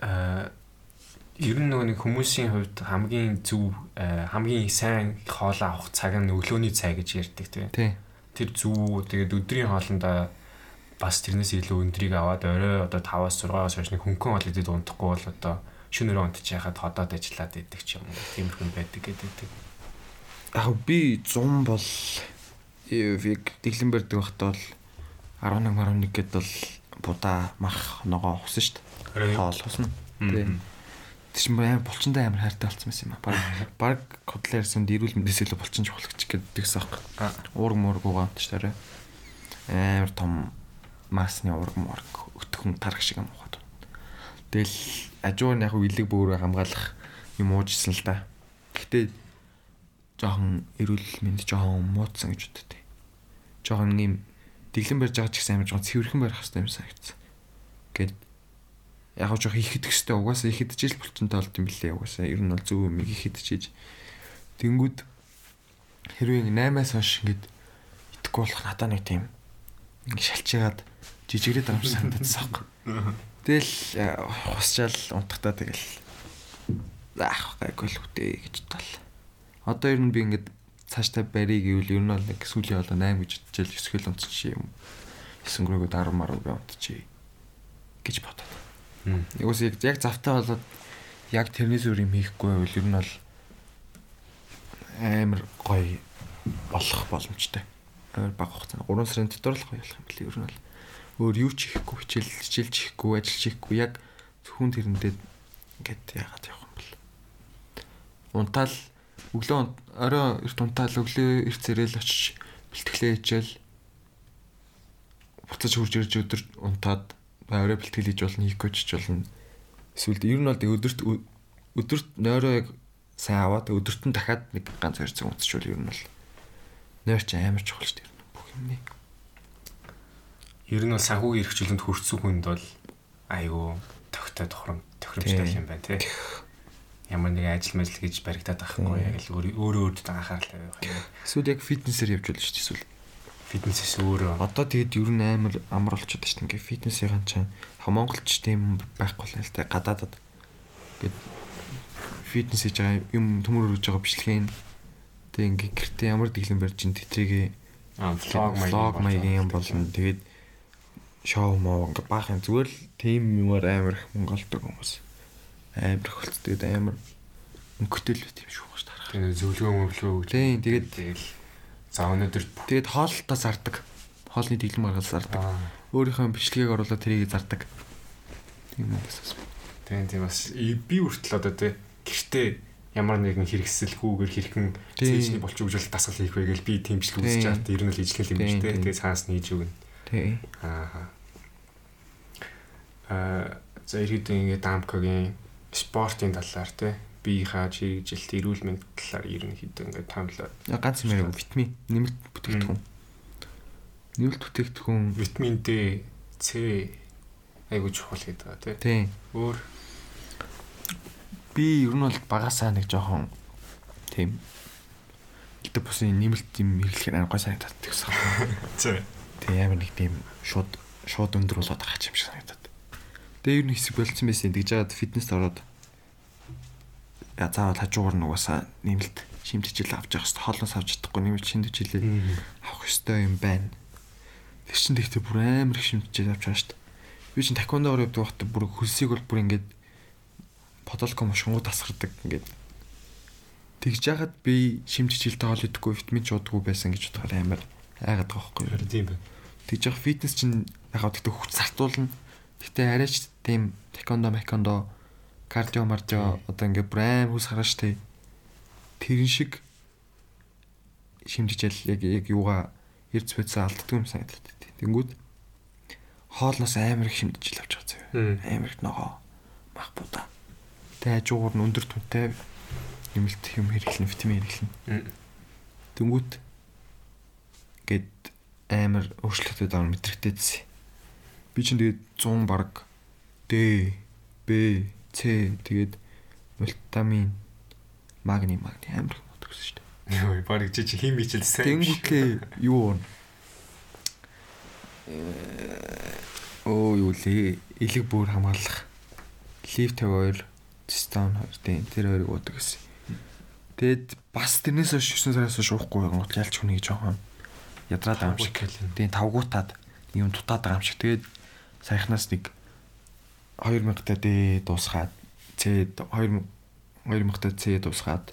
Аа ер нь нөгөө нэг хүмүүсийн хувьд хамгийн зөв э, хамгийн сайн хоолоо авах цаг нь өглөөний цай гэж ярьдаг тийм. Тий. Тэр зүв тэгээд өдрийн хоолндоо бас тэрнээс илүү өндрийг аваад орой одоо 5-аас 6-аас хойш нэг хөнгөн хоол идээд унтахгүй бол одоо шөнө өрөө унтж яхад ходоод ажиллаад идэг ч юм уу. Тиймэрхэн байдаг гэдэг. Яг би 100 бол яг дэглэн барьдаг байхдаа бол 11 11 гэд бол будаа мах ногоо шүү дээ. Хоол усан. Тий. Тэр чинь амар булчинтай амар хайртай болсон байсан юм а. Баг баг котлер ярьсан дэрүүл мэдэс илүү булчин чухал гэж гэдэгсэн. Аа. Уург муург угаат ч тарай. Амар том масны уург муург өтгөн тарах шиг юм ухаад. Тэгэл ажуур нь яг үлэг бөөрөө хамгаалах юм уужсэн л да. Гэтэ жоохон эрүүл мэнд жоохон муудсан гэж боддтой. Жоохон ийм дэглэн барьж байгаа ч гэсэн амар жоохон цэвэрхэн барих хэрэгтэй юм санагдсан. Гэт яг жоох ихэд гэстэй угаасаа ихэд жил булчинтай болд юм билээ угаасаа ер нь бол зөв юм ихэд чиж тэнгүүд хэрвээ 8-аас хойш ингэж итгэхгүй болох надад нэг тийм ингэ шалчаад жижигрээд байгаа юм санагдсан аахгүй. Тэгэл хусчаал унтахтаа тэгэл заах гайгүй л үтэй гэж тал. Одоо ер нь би ингэж цааштай барий гэвэл ер нь бол нэг сүүлийн одоо 8 гэж бодчихэл 9 хэл унтчих юм. 9 гөрөөгөө 10 маруу би унтчих гэж бодоод. Юус яг яг завтай болоод яг тэрнээс өөр юм хийхгүй байвал ер нь бол амар гоё болох боломжтой. Амар бага хугацаанд 3 сарын дотор л гоё болох юм бэл ер нь бол өөр юу ч хийхгүй хичээл хичээл хийхгүй ажил хийхгүй яг зөвхөн тэрэндээ ингээд яагаад явах юм бэл. Унтаал өглөө орой эрт унтаал өглөө эрт зэрэл очиж бэлтгэлээ хичээл буцаж хурж ирж өдөр унтаад орой бэлтгэл хийж болно хийхгүй ч болно. Эсвэл ер нь бол өдөрт өдөрт нойроо яг сайн аваад өдөрт нь дахиад нэг ганц хоёр цаг унтчихвол ер нь бол нойр чи амар чухал шүү дээ бүх юм. Ер нь бол санхүүгийн эрхчлэлд хөрцсөн хүнд бол айгүй тогтой тохром тохиромжтой юм байна тий. Ямар нэг ажил мэл гэж баригдаад байхгүй яг л өөрөө өөртөө анхаарал тавих. Эсвэл яг фитнесээр явж болно шүү дээ эсвэл Фитнесээс өөрөө одоо тэгээд ер нь амар амар болчиход шүү дээ. Ингээ фитнесийн чам Монголч тийм байхгүй л та гадаадад. Ингээд фитнес хийж байгаа юм төмөр өргөж байгаа бичлэгээ тэг ингээ гэртээ ямар дэглэн барьж ин тэтрэгээ влог маягийн юм болно. Тэгээд шоу моо ингээ баах юм зүгээр л тийм юмар амар их Монголдог хүмүүс. Амар их болц тэгээд амар өнгөтэй л тийм шүү гэж тарах. Тэгээ зөвлөгөө мөвлөгөө. Тийм тэгээд тэгэл за өнөөдөр тэгээд хоолтоо зардаг. Хоолны дэглэм гаргал зардаг. Өөрийнхөө бичлэгийг оруулаад тэрийг зардаг. Тийм юм бас. Тийм тийм бас би хүртэл одоо тий гэртээ ямар нэгэн хэрэгсэлгүйгээр хэрхэн цэжний болч өгжөл дасгал хийх вэ гэж би тэмцэл үзэж чад ер нь л ижлэх юм шүү дээ. Тэгээ цаас нээж өгнө. Тий. Аа. аа за иргэдийн ингээд дамкагийн спортын талаар те биеийнхаа чиглэлт эрүүл мэндийн талаар ерөнхийдөө ингээд томлоо. Ганц юм яриаг витамин нэмэлт бүтээгдэхүүн. Нэмэлт бүтээгдэхүүн витамин D, C айгуу чухал гэдэг байгаа тий. Тийм. Өөр би ер нь бол багасаа нэг жоохон тийм гэдэг бусын нэмэлт юм хэрэглэхээр гой санагдаад гэсэн. Зэ. Тэгээ амар нэг тийм шууд шууд өндөр болоод байгаа юм шиг санагдаад. Тэгээ ер нь хэсэг болцсон байсан. Тэгж жаад фитнест ороод заавал хажуугаар нь угаасаа нэмэлт шимт хичээл авч явах хэрэгтэй. Хоолноос авч чадахгүй нэмэлт шимт хичээлээ авах хэрэгтэй юм байна. Тэг чин тэгтээ бүр амар их шимт хичээл авч байгаа шүү дээ. Би чин таквондоор явдаг байхдаа бүр хөлсийг бол бүр ингээд подолко мошгонгууд тасгардаг ингээд тэгж яхад би шимт хичээлтэй хоол идэхгүй витамин ч удаггүй байсан гэж бодохоор амар айгаад байгаа байхгүй юу. Тийм байна. Тэгж яхад фитнес чин яхад тэгтээ хүч сартуулна. Тэгтээ арайч тийм таквондо макондо кардио мардио одоо ингээд бүр аим хүс хараа штэ. Тэрэн шиг шимжижэл яг яг юугаа эрдэс бодсоо алддаг юм санагдаад. Тэнгүүд хоолноос амар их шимжижэл авч байгаа зөө. Амар их ногоо мах будаа. Тэ хажуугаар нь өндөр түнтэй нэмэлт юм хэрэглэн витамин хэрэглэн. Тэнгүүд гэд амар өөрчлөлтөд авах мэдрэгтэйсэн. Би чинь тэгээд 100 баг Д, Б, С тэгээд мультамин, магний, магний амар гэсэн шүү дээ. Йоо, барыг чи хими хичээл сайн. Тэнгүүтлээ юу вэ? Оо юу лээ? Илэг бүр хамгаалах. Лив 52, цистон 2 тийм тэр хоёрыг уудаг гэсэн. Тэгэд бас тэрнээс хойш 9 сараас хойш уухгүй гот ялч хүнийг жоохон ядраад байгаа юм шиг. Тийм тавгуутаад юм дутаад байгаа юм шиг. Тэгээд саяхнаас нэг 2000 та дэ дуусгаад С 2000 2000 та С дуусгаад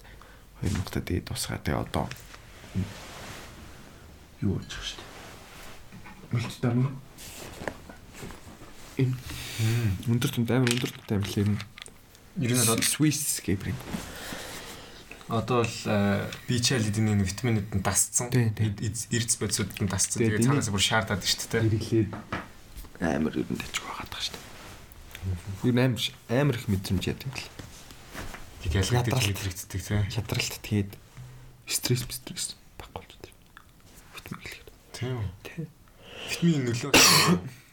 2000 та дэ дуусгаад тэгээ одоо юу болж байгаа шүү дээ. Мультитами энэ өндөр түнд амар өндөр түнд амар л юм. Ер нь бол Swiss гэбрийн. одоо л бичэл эдний витаминууд нь дасцсан. Эрдэс бодисууд нь дасцсан. Тэгээ цаанаас бүр шаардаад шүү дээ. Ирэглээд амар ер нь тажиг байгаад байгаа шүү дээ. Нь амар амар их мэдрэмж яд юм бэл. Тэг ялгаатай мэдрэгддэг тийм. Хядралт тэгээд стресс стресс баггүй л дээ. Витамин гэлээ. Тийм. Витамин нөлөө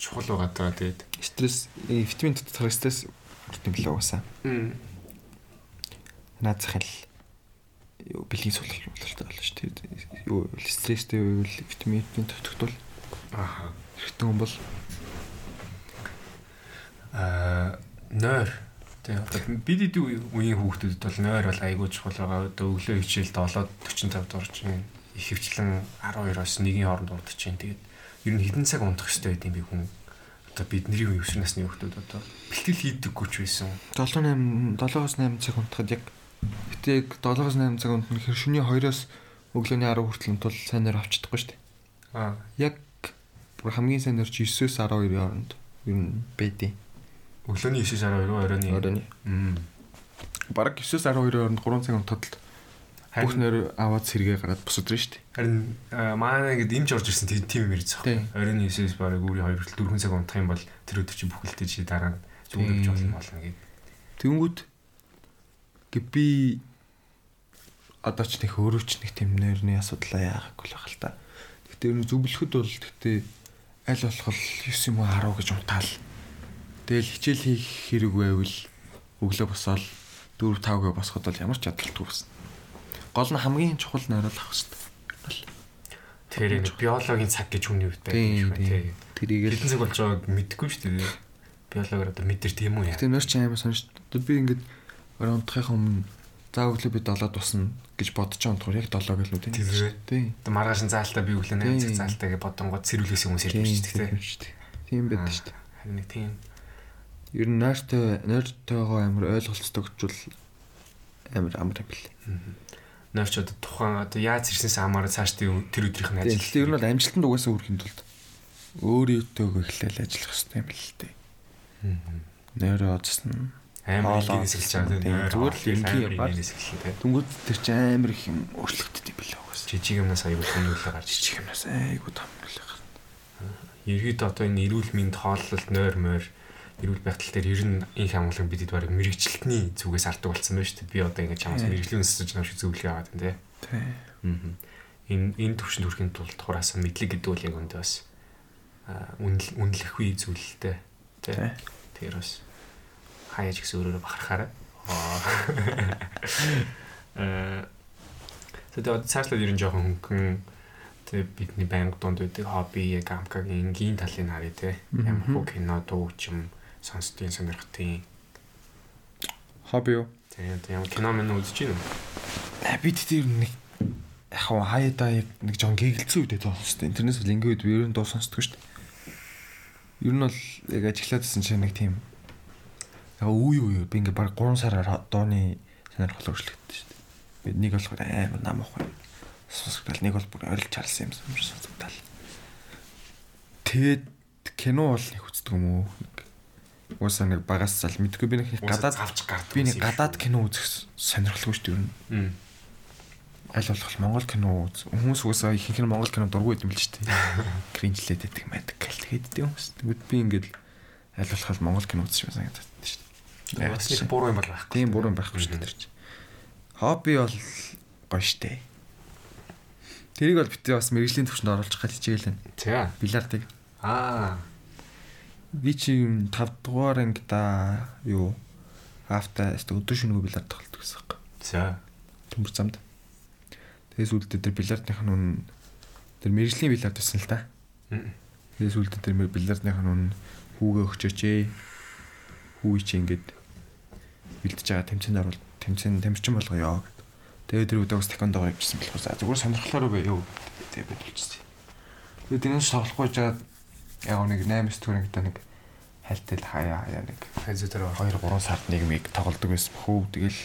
чухал байгаа даа тэгээд. Стресс витамин дотор стресс витамин л угаасаа. Наад захын л юу бэлгийн сулгал бололтой болно шүү дээ. Юу стресстэй үйл витамин төвтгдөл ааха хэрэгтэй юм бол аа нойр Тэгээ одоо бид идэв үеийн хүүхдүүдэд бол нойр бол айгүй чухал байгаа. Одоо өглөө хичээлд 7 45 дурж байна. Их хвчлэн 12-оос 1-ийн хооронд унтаж байна. Тэгээд ер нь хэдэн цаг унтах хэрэгтэй байд юм бэ хүн? Одоо бидний үеийн өсвөр насны хүүхдүүд одоо бэлтгэл хийдэггүй ч байсан. 7 8 7-оос 8 цаг унтахад яг гэтээ яг 7-оос 8 цаг унтах нь шөнийн 2-оос өглөөний 10 хүртэл унтвал сайн нэр авчдаггүй шүү дээ. Аа. Яг бүр хамгийн сайн нэр чи 9-с 12-ийн хооронд ер нь байдیں۔ Өглөөний 9-с 12 руу оройн. Оройн. Мм. Бараг 9-с 12-ийн хооронд 3 цаг унтахад л бүх нэр аваад сэргээ гараад босод рэн шүү дээ. Харин манай ингээд имж орж ирсэн тийм юм ярьж байгаа. Оройн 9-с бараг өөрийн 2 хүртэл 4 цаг унтах юм бол тэр өдөр чи бүхэлдээ чи дараа нь зүгдэж болно болно гэдэг. Тэнгүүд би одоо ч нэг өөрөө ч нэг тийм нэрний асуудлаа яагагүй л байгаа л та. Гэтэ ер нь зөвлөхөд бол гэтэ аль болох 9 юм уу 10 гэж унтаал. Тэгэл хичээл хийх хэрэг байвал өглөө босоод 4 5 гээ босоход бол ямар ч чадалтгүй басна. Гол нь хамгийн чухал нойрол авах хэрэгтэй. Тэр энэ биологийн цаг гэж хүний хувьд байдаг юм тий. Тэрийг л хэдэн цаг болж байгааг мэдэхгүй шүү дээ. Биологоор одоо мэдэр тийм үү яа. Тэр нэр чи амар сонш. Би ингээд орой унтахын өмнө за өглөө би 7 тусна гэж бодож байгаа унтахаар яг 7 гэлнүү тийм. Тийм. Одоо маргааш заалтаа би өглөө 8 цаг заалтаа гэж бодонгод сэрүүлээс хүмүүс байна шүү дээ. Тийм байдаг шүү дээ. Харин нэг тийм ер нь нойртой нойртойгоо амар ойлголцтойгчвол амар амар юм бэл. Нойрч одоо тухайн одоо яаж ирсэнээс хамаараа цааш тэр өдрийнх нь ажил. Тэгэхээр ер нь бол амжилтанд угаасаа хүрэхин тулд өөрийгөө эхлээл ажиллах хэрэгтэй юм л дээ. Нойроо оцсон. Амар инээс эхэлж байгаа зүгээр л энгийн бар. Түнгүүд тэр чинь амар их юм өөрчлөгддөг юм билээ угаасаа. Жижиг юмнаас аягүй хүмүүлээ гарч жижиг юмнаас айгүй том хүлээ гарна. Ерөөд одоо энэ эрүүл мэнд хооллолт нойр мойр эрүүл байхтал дээр ер нь инх хамгаалал бидэд бараг мэрэгчлэлтний зүгээс ардаг болсон байна шүү дээ. Би одоо ингэж чамаас мэрэгжлийн өсөж байгаа шиг зөвлөгөө аваад байна те. Тий. Аа. Энэ энэ төвшөнд хүрэхин тулд хураасан мэдлэг гэдэг үл яг өндөө бас үнэл үнэлэх үе зүйлтэй. Тэ. Тэр бас хаяж гэсэн өөрөөр бахархаараа. Аа. Тэгээд цаашлаад ер нь жоохон хөнгөн тэг бидний байнга дунд байдаг хобби яг амкагийн энгийн талыг харъя те. Ямар хөө кино дуу чим сонсдгийн сонирхтын хобби юу? Тэгээд ямар кино мэн үзэж байна уу? Бид тэр нэг яг хаяада яг нэг жоон гэгэлцсэн үедээ сонсдог. Интернэс лингийн үед би ер нь дуу сонсдог шүү дээ. Ер нь бол яг ажиглаадсэн чинь нэг тийм яг үе үе би ингээ баг 3 сараар дооны сонирхол өөрчлөгдсөн шүү дээ. Би нэг болохоор амар нам ахгүй. Сонсогдол нэг бол бүр орилж харсан юм сонсогдол. Тэгээд кино бол их үздэг юм уу? Уусаа нэг багаас зал мэдгүй би нэг гадаад авч гардаг. би нэг гадаад кино үзэх сонирхолгүй шүү дээ ер нь. Аль болох Монгол кино үз. Хүмүүс уусаа ихэнх нь Монгол кино дургүй юм л шүү дээ. Кринжлээд байдаг мэдэг гэлт хийддэг хүмүүс. Тэгвэл би ингээд аль болох Монгол кино үзэж байсан гэдэг шүү дээ. Нэг буруу юм байхгүй. Тийм буруу юм байхгүй шүү дээ. Хобби бол гоё штэ. Тэрийг бол битээ бас мэрэгжлийн төвчөнд оруулах гэж хичээл байна. За. Бильярдыг. Аа. Би чи 5 дугаар ангида юу хафта өдөр шөнөгүй бильярд тоглолт гэсэн юм. За. Төмөр замд. Тэгээс үүдээ тэр бильярдных нь үн тэр мэрэгжлийн бильярд байсан л та. Тэгээс үүдээ тэр бильярдных нь үн хүүгээ өгчөөч ээ. Хүү чи ингээд бэлдэж байгаа тэмцээнд орвол тэмцээн тамирчин болгоё гэд. Тэгээд тэр үдээс тэкондоо явуулсан болохоор за зүгээр үгүй юу гэдэг бодчихсон. Тэгээд тэрнээс тоглохгүй жаад яг нэг 8 9 дэх нэг хайлтал хаяа хаяа нэг хайзуу дээр 2 3 сард нэг миг тоглодог байсан хөө тэгэл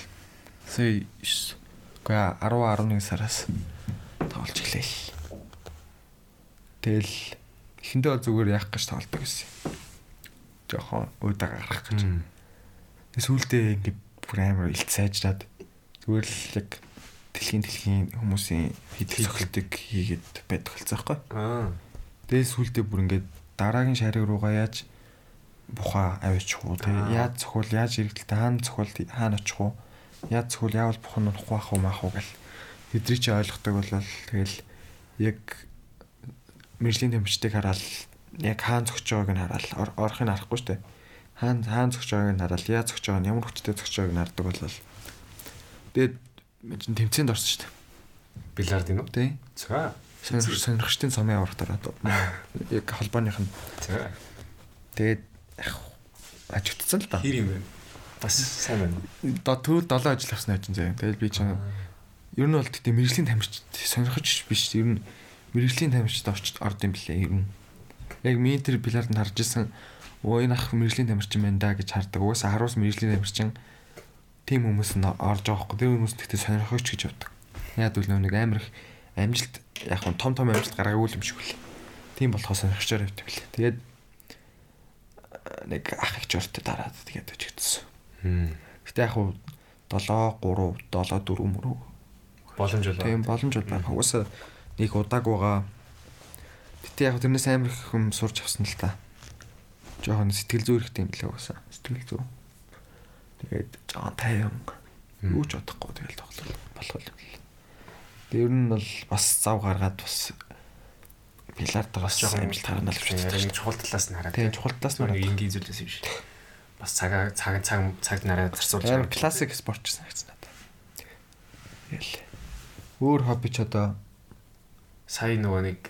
сая Гэхдээ 10 11 сараас тоглож эхлэв. Тэгэл эхэндээ бол зүгээр яах гэж тоглодог гэсэн. Жохон уудаа гаргах гэж. Сүүлдээ ингээд бүр амар илт сайжраад зүгээр л яг дэлхийн дэлхийн хүмүүсийн хидэл цохилтыг хийгээд байдаг болсон байхгүй. Аа. Тэгэл сүүлдээ бүр ингээд дараагийн шариг руугаа яаж буха авчих уу те яаж цохол яаж иргэдэлтэй хаана цохол хаана очих уу яаж цохол яавал бух нь унах байх уу маах уу гэл хэдрий чи ойлгохдаг бол тэгэл яг мэржлийн тэмчтийг хараад яг хаана зогч байгааг нь хараад орохыг харахгүй штэ. Хаана хаана зогч байгааг нь хараад яаж зогч байгааг нь ямар хүчтэй зогч байгааг нь хардаг бол тэгээд тэмцээнд орсон штэ. Бильярд юм уу тий. За сонирхчдын сумын аврах дараа яг холбооных нь тэгээд ажигдсан л да хэр юм бэ бас сайн байна. Одоо төрөл 7 ажил авсан ажин заяа. Тэгэл би чинь ер нь бол тэгтээ мэрэгжлийн тамирчид сонирхож биш. Ер нь мэрэгжлийн тамирчид орчд орд юм блэ ер нь. Яг ми тэр бильярданд харж исэн өө энэ ах мэрэгжлийн тамирчин байна да гэж хардаг. Угаасаа харуус мэрэгжлийн тамирчин тийм хүмүүс нь орж байгаа хгүй. Тэр хүмүүс тэгтээ сонирхогч гэж явдаг. Яг үл нэг амар их амжилт яг нь том том амжилт гаргаагүй юм шиг үл. Тийм болохоос сонирхчоор явдаг блэ. Тэгээд нэг ах их журтад дараад тэгээд өчгдсөн. Гэтэ яг хуу 7 3 7 4 мөрөө боломж бол тийм боломж бол байна. Угаасаа нэг удааг байгаа. Гэтэ яг тэрнээс амар их хүм сурч авсан л та. Жохон сэтгэл зүй хэрэгтэй юм лээ угаасаа. Сэтгэл зүй. Тэгээд жоон тайван юу ч бодохгүй тэгэл тоглол болох юм л. Тэр нь бол бас зав гаргаад бас бильярдгаас жохон амжилт гаргана л гэж байна. Чухал талаас нь хараад. Тийм чухал талаас нь энгийн зүйлээс юм шиг бас цагаа цаг цаг цагт нараа зарцуулж байгаа. Классик спорт гэсэн хэвчээ надад. Тэгэл. Өөр хобби ч одоо сая нөгөө нэг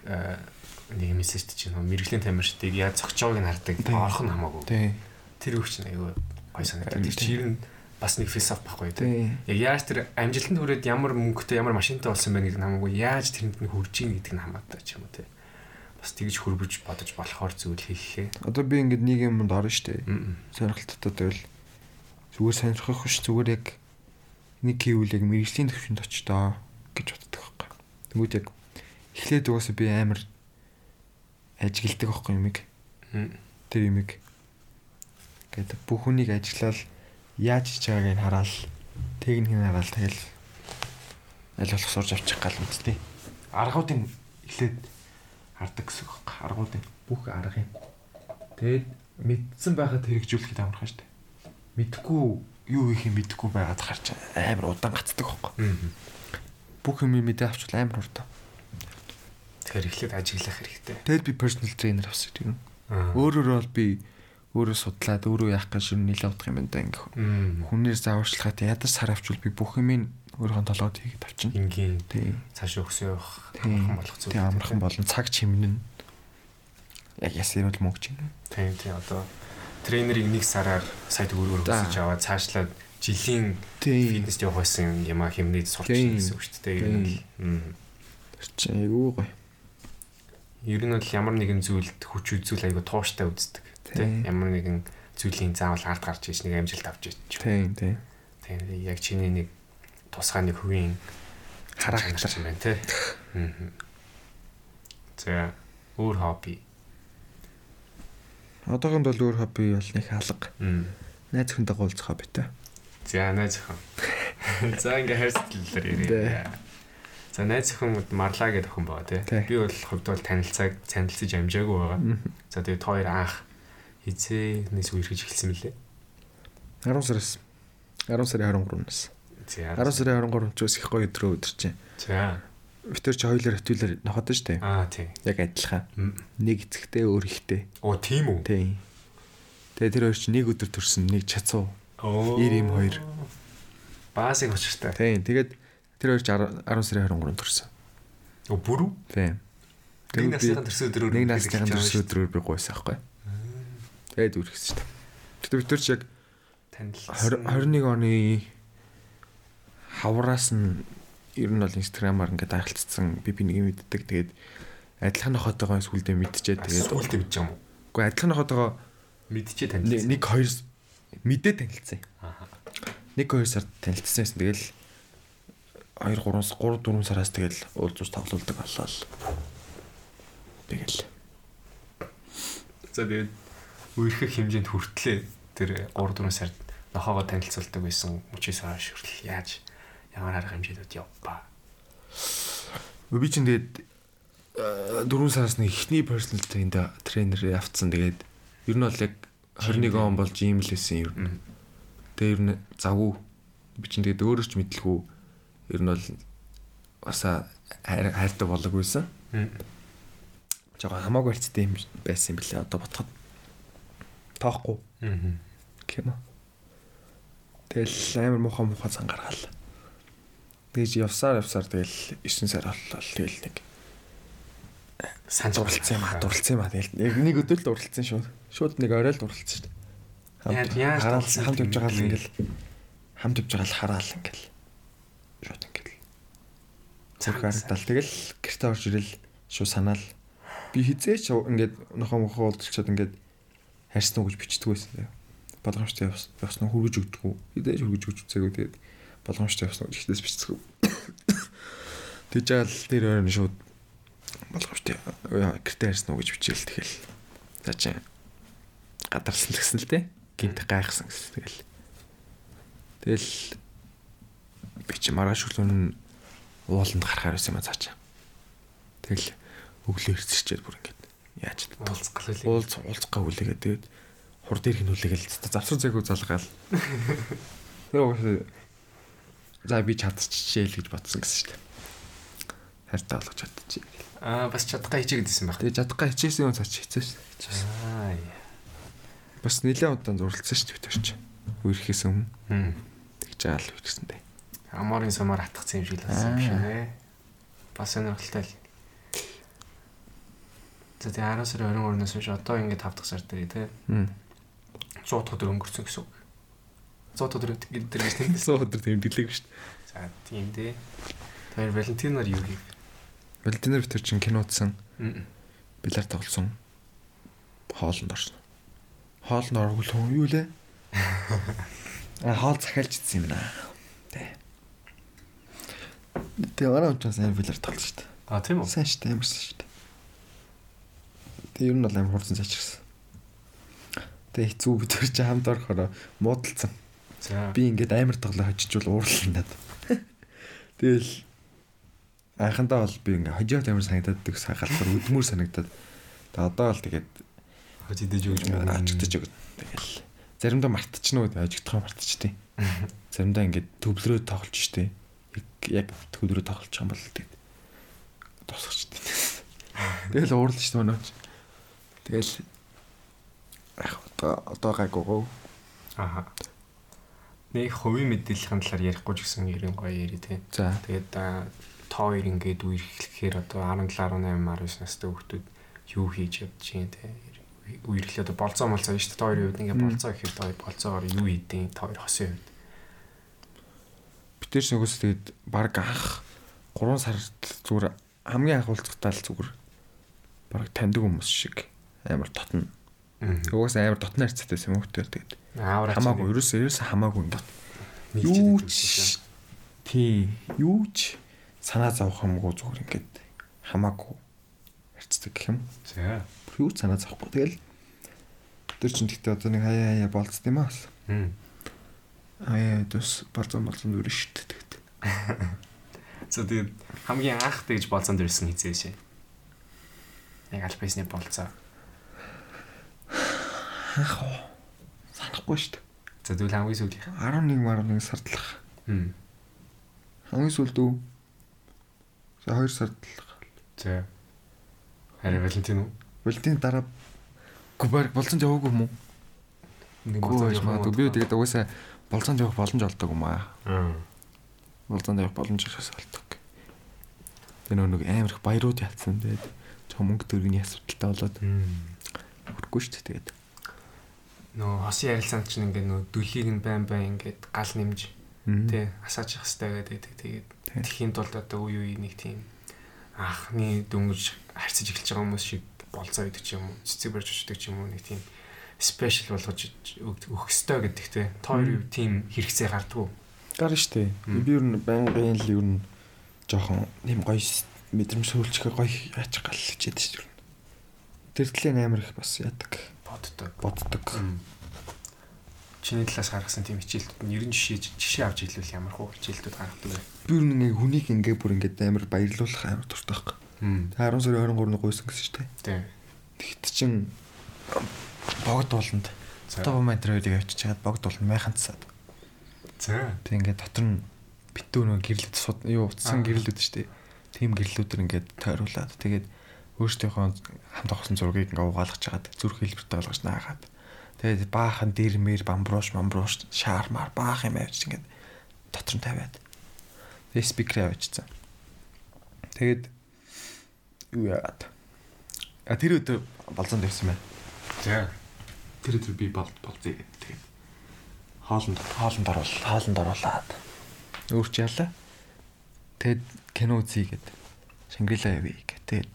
нэг мессеж чинь нөгөө мэрэгжлийн тамирчдыг яаж цогцоог нь хардаг орох нь хамаагүй. Тэр үг чинь айгүй гой санагдав. Тэр чинь бас нэг философи байхгүй тийм. Яг яаж тэр амжилтанд хүрээд ямар мөнгөтэй ямар машинтай болсон байх гэдэг нь хамаагүй. Яаж тэрэнд нь хүрж ийн гэдэг нь хамаатай ч юм уу тийм бас тэгж хөрвөж бодож болохоор зүйл хийхээ. Одоо би ингээд нэг юмд орно штэ. Сонирхолтой байвал зүгээр сонирхох биш зүгээр яг нэг хийвэл яг мэрэгжлийн төвшөнд очтоо гэж боддог байхгүй. Тэгвэл яг эхлээд угаасаа би амар ажигладаг байхгүй юмыг. Тэр юмыг гэдэг бүх хүнийг ажиллаад яаж хийж байгааг нь хараад техникийг хараад тэгэл аль болох сурж авчих гал үстэй. Аргуудын эхлээд хардаг гэсэн үг. Аргуудын бүх аргын. Тэгээд мэдсэн байхад хэрэгжүүлэхэд амархан шүү дээ. Мэдхгүй юу хийх юм мэдхгүй байгаад харч амар удаан гацдаг байхгүй. Бүх юм мэдээ авчвал амар хурдан. Тэгэхээр эхлээд ажиглах хэрэгтэй. Тэгэл би personal trainer авсан тийм. Өөрөөр бол би өөрөө судлаад өөрөө яах гэж юм нэлээд удах юм байна да ингээ. Хүнээр зааварчлахад ядаж сар авчвал би бүх юм өөрийнхөө толгойд хийгээд авчна. Ингийн Тийм. цаашаа өсөө явах амархан болох зүйл. Тийм амархан болон цаг чимнэн. Яг ясэрүүл мөнгө чинь. Тийм тийм одоо тренерийг нэг сараар сая төгрөгөөр өсөж аваад цаашлаад жилийн фитнест явах байсан юм а хэмнээд сурч Тийм. гэсэн үг шүү дээ. Ер нь л, мм. Чи айгүй гоё. Ер нь бол ямар нэгэн зүйлд хүч үзүүл айгу тууштай үздэг. Тийм. Тийм. Ямар нэгэн зүйлийн заавал ард гарч иж нэг амжилт авч иж. Тийм тийм. Тийм яг чиний нэг тусгай нэг хувийн Характер. юм байна те. Аа. За өөр хобби. Одоогонд бол өөр хобби бол нэг алга. Мм. Найз хүнтэй уулзах хоббитэй. За найз охин. За ингээ хайрцаглалаар Дээ. ирээ. За найз охин марлаа гэдэг охин баа тий. Би бол хувьд бол танилцааг танилцаж амжаагүй байгаа. За тэгээд хоёр анх хизээнээс үерхэж эхэлсэн мөлий. 10 сараас 10 сарын 23-наас. За 10 сарын 23-нд ч бас их гоё өдрөө өдөрч. За. Битэр чи хоёулаар хөтөлөр нохотон штэ. Аа тий. Яг адилхан. Нэг эцэгтэй өөр ихтэй. Оо тийм үү? Тийм. Тэгээ тэр хоёр чи нэг өдөр төрсөн, нэг чацуу. Оо. 90 хоёр. Баасыг очиртай. Тийм. Тэгээд тэр хоёр чи 10 10 сарын 23-нд төрсөн. Оо бүрүү? Тийм. Нэг насныхан төрсөн өдрөөр нэг насныхан төрсөн өдрөөр би гойсон аахгүй. Тэгээд үргэлжсэн штэ. Гэтэ битэр чи яг танилцсан. 20 21 оны хавраас нь ер нь бол инстаграмаар ингээд харилцсан би би нэг юм мэддэг. Тэгээд адилхан нохотойгоо сүлдээ мэдчихээ. Тэгээд Тэгээд үлдээ бич юм уу? адилхан нохотойгоо Мэдчихээ танилцсан. нэг хоёр мэдээ танилцсан. Аа. Нэг хоёр сар танилцсан байсан. Тэгэл 2 3 3 4 сараас тэгэл уулзууч тоглолдог боллоо. Тэгэл За тэгээд үерхэх хэмжээнд хүртлээ тэр 3 4 сард нохоогоо танилцуулдаг байсан мөчөөс хойш хүртэл яаж ямар арга хэмжээнд явпаа. би чинь тэгээд 4 сараас нэг ихний personal trainer тренер авцсан. Тэгээд ер нь бол яг 21 он болж ийм л байсан ер нь. Тэгээ ер нь завгүй би чинь тэгээд өөрөө ч мэдлгүй ер нь бол хайр- хайртай болоогүйсэн. Жага хамаагүй хэцтэй юм байсан юм билээ одоо ботход. Тоохгүй Аа. уу. Тэгэл амар муухай муухай цан гаргаал. Тэгж явсаар явсаар тэгэл 9 сар боллоо тэгэл нэг Санж дурлцсан юм а дурлцсан юм а тэгэл яг нэг өдөр л дурлцсан шууд. Шууд нэг орой л дурлцсан шүү дээ. Яаж- яаж хараал дурлцсан хамт явж байгаа л ингээл. Хамт явж байгаа л хараал ингээл. Шууд ингээл. Царх харагдал тэгэл гэртээ орж ирэл шууд санаал. Би хизээч ингээд нохоо мохоо уулзчаад ингээд хайрсан уу гэж бичдэг байсан даа. Болгоомжтой явсан уу хүргэж өгдөггүй. Хизээч хүргэж өгч үзээгүй тэгээд болгоомжтой явсан уу гэж хитээс бичдэг. Тэгж яал тэр өрн шууд болгоомжтой гэртээ хайрсан уу гэж бичээл тэгэл. За чи гадарсан гэсэн л те. Гинт гайхсан гэсэн тэгэл. Тэгэл би чи маргааш өглөө нь ууланд гарахаар байсан юм цаачаа. Тэгэл өглөө ирсчээд бүр ингээд яаж уулзгал үлээ. уулз уулзгаа хүлээгээд тэгээд хур дээр хинүүлээгээл завсар зээгүү залгаал. Тэгээ за би чадчихжээ л гэж бодсон гэсэн шүү дээ. Хайртай болгож чадчихжээ. Аа бас чадхаа хичээ гэдсэн баг. Тэгээ чадхаа хичээсэн юм цаач хичээсэн. Аа. Бас нэлээд удаан зурлалсан шүү дээ төрч. Үерхээс өмнө Хм. тэгж аа л үерхсэн дээ. Аморын сумаар атгсан юм шиг л болсон юм шиг нэ. Бас сонирхолтой л. За тэгээ 10 сарын 23-наас хойш одоо ингээд 5 дахь сар дээр тий Хм. 100 дахь өдөр өнгөрсөн гэсэн үг. 100 дахь өдөр гэдэг гэж тийм. Суу өдөр тэмдэглэв шүү дээ. За тийм дээ. Тэр Валентинаар юу хийв? Валентинер битэр чинь кино утсан, Мм. билар тоглосон. Хоолнд орсон. Хоолнд орвол хүн юу лээ? А хоол захиалж идсэн юм байна. Тэ. Тэгээ ороо учраас билар тоглож шүү дээ. А тийм үү? Сайн шүү дээ, амарсан шүү дээ. Тэгээ ер нь бол амар хурдан цаачирсан. Тэгээ хэцүү битэр чи хамт орохороо муудалцсан. За. Би ингээд амар тоглоо хожижвол уурлал надад. Тэгэл анхандаа бол би ингээд хожоод амар санагдаад дэх галбар өдмөр санагдаад. Тэгээ одоо бол тэгээд Хожидэж өгч мөн ажигдаж өгнө. Тэгэл заримдаа мартчихна үү ажигдахаа мартчихтий. Заримдаа ингээд төвлөрөө тоглож штэ. Яг төвлөрөө тоглож байгаа юм бол тэгээд тусахчтэй. Тэгэл уурлаж штэ манайч. Тэгэл яг одоо одоо гайгоо. Аха. Нэг хувийн мэдээллийн талаар ярихгүй ч гэсэн ерэн гоё яри тий. За. Тэгээд тоо хоёр ингээд үерхлэхээр одоо 17 18 19 настай хүмүүс юу хийж явж чинь тий. Үерхлээ одоо болцоо молцоо шүү дээ. Тоо хоёрын үед ингээд болцоо гэхээр тоо болцоогоор юу хийдیں۔ Тоо хоёр хосын үед. Битэр нөгөөс тэгээд баг анх 3 сар зүгээр хамгийн анх уулзахтаа л зүгээр баг таньдаг хүмүүс шиг амар тотно. Угаас амар дотны харьцаатай юм хөөтэй тэгээд хамаагүй ерөөсөө ерөөсөө хамаагүй ингээд юу ч тий юу ч санаа зовох юмгүй зүгээр ингээд хамаагүй харьцдаг гэх юм. За. Юу ч санаа зовхгүй тэгэл тэр чинь гэхдээ одоо нэг хаяа хаяа болцд юм аа. Аа дэс болцсон болцсон дүр шүү дээ тэгээд. За тэгээд хамгийн анх тэгж болцсон дэрсэн хизээ шээ. Яг альпайсны болцоо. Ах уу. Санахгүй шүү дээ. За тэгвэл хамгийн сүүлийнх. 11 11 сардлах. Хм. Хамгийн сүүлд үү? За 2 сардлах. За. Харин Валентин уу? Валентин дараа гүбэр болцсон яваагүй юм уу? Нэг Гүү магадгүй би тэгээд угаасаа болцоонд явах боломж олдог юм аа. Аа. Болцоонд явах боломж олдог. Тэр нэг амар их баярууд ялцсан тэгээд мөнгө төгрөгийн асуудалтай болоод хүрхгүй шүү дээ тэгээд. Нөө хосын ярилцаанд чинь ингээд нөө дүлийг нь байн байн ингээд гал нэмж тий асааж явах хэрэгтэй гэдэг тэгээд тэхийн тулд одоо үе үе нэг тийм анхны дөнгөж харьцаж эхэлж байгаа хүмүүс шиг болцоо гэдэг ч юм уу цэцэг барьж очдөг ч юм уу нэг тийм спешиал болгож өгөх ёстой гэдэг те та хоёр тийм хэрэгцээ гардггүй Гар штэ. Би ер нь байнгын л ер нь жоохон нэм гоё мэдрэмж сүүлчгээ гоё яачих гал хичээд шүү дээ. Тэр төлөө амар их бас яадаг. Боддог Боддог. чиний талаас гаргасан тийм хичээлүүд нь 90 жишээ жишээ авч хэлвэл ямар хөө хичээлүүд гаргадаг вэ? Би ер нь хүнийг ингээ бүр ингээ амар баярлуулах амар дуртай байхгүй. Хм. 10 сарын 23-нд гуйсан гэсэн шүү дээ. Тийм. Тэгт чин богд болонд. Одоо метр хоёрыг авчиж чагаад богд болно майхан цасаад. За. Тэг ингээ дотор нь битүү нөгөө гэрлэлт сууд юу утсан гэрлэлүүд шүү дээ. Тим гэрлэлүүдэр ингээ тойруулаад тэгээд өөрсдийнхөө хамт авсан зургийг ингээ угаалгаж чагаад зүрх хэлбэрт ойлгож наагаад тэгээд баахан дэрмэр бамбрууш мамбрууш шаармаар баах юм авчиж ингээ дотор нь тавиад тэгээд спикер авчихсан. Тэгээд юу яагаад А тэр өдөр болцоонд явсан байна. За. Тэр өдөр би бол болцъё гэдэг. Тэгээд хоолнд хоолнд орвол хоолнд оруулаад өөрч яалаа. Тэгэд кино үзье гэд. Шангрила явъя гэд. Тэгэд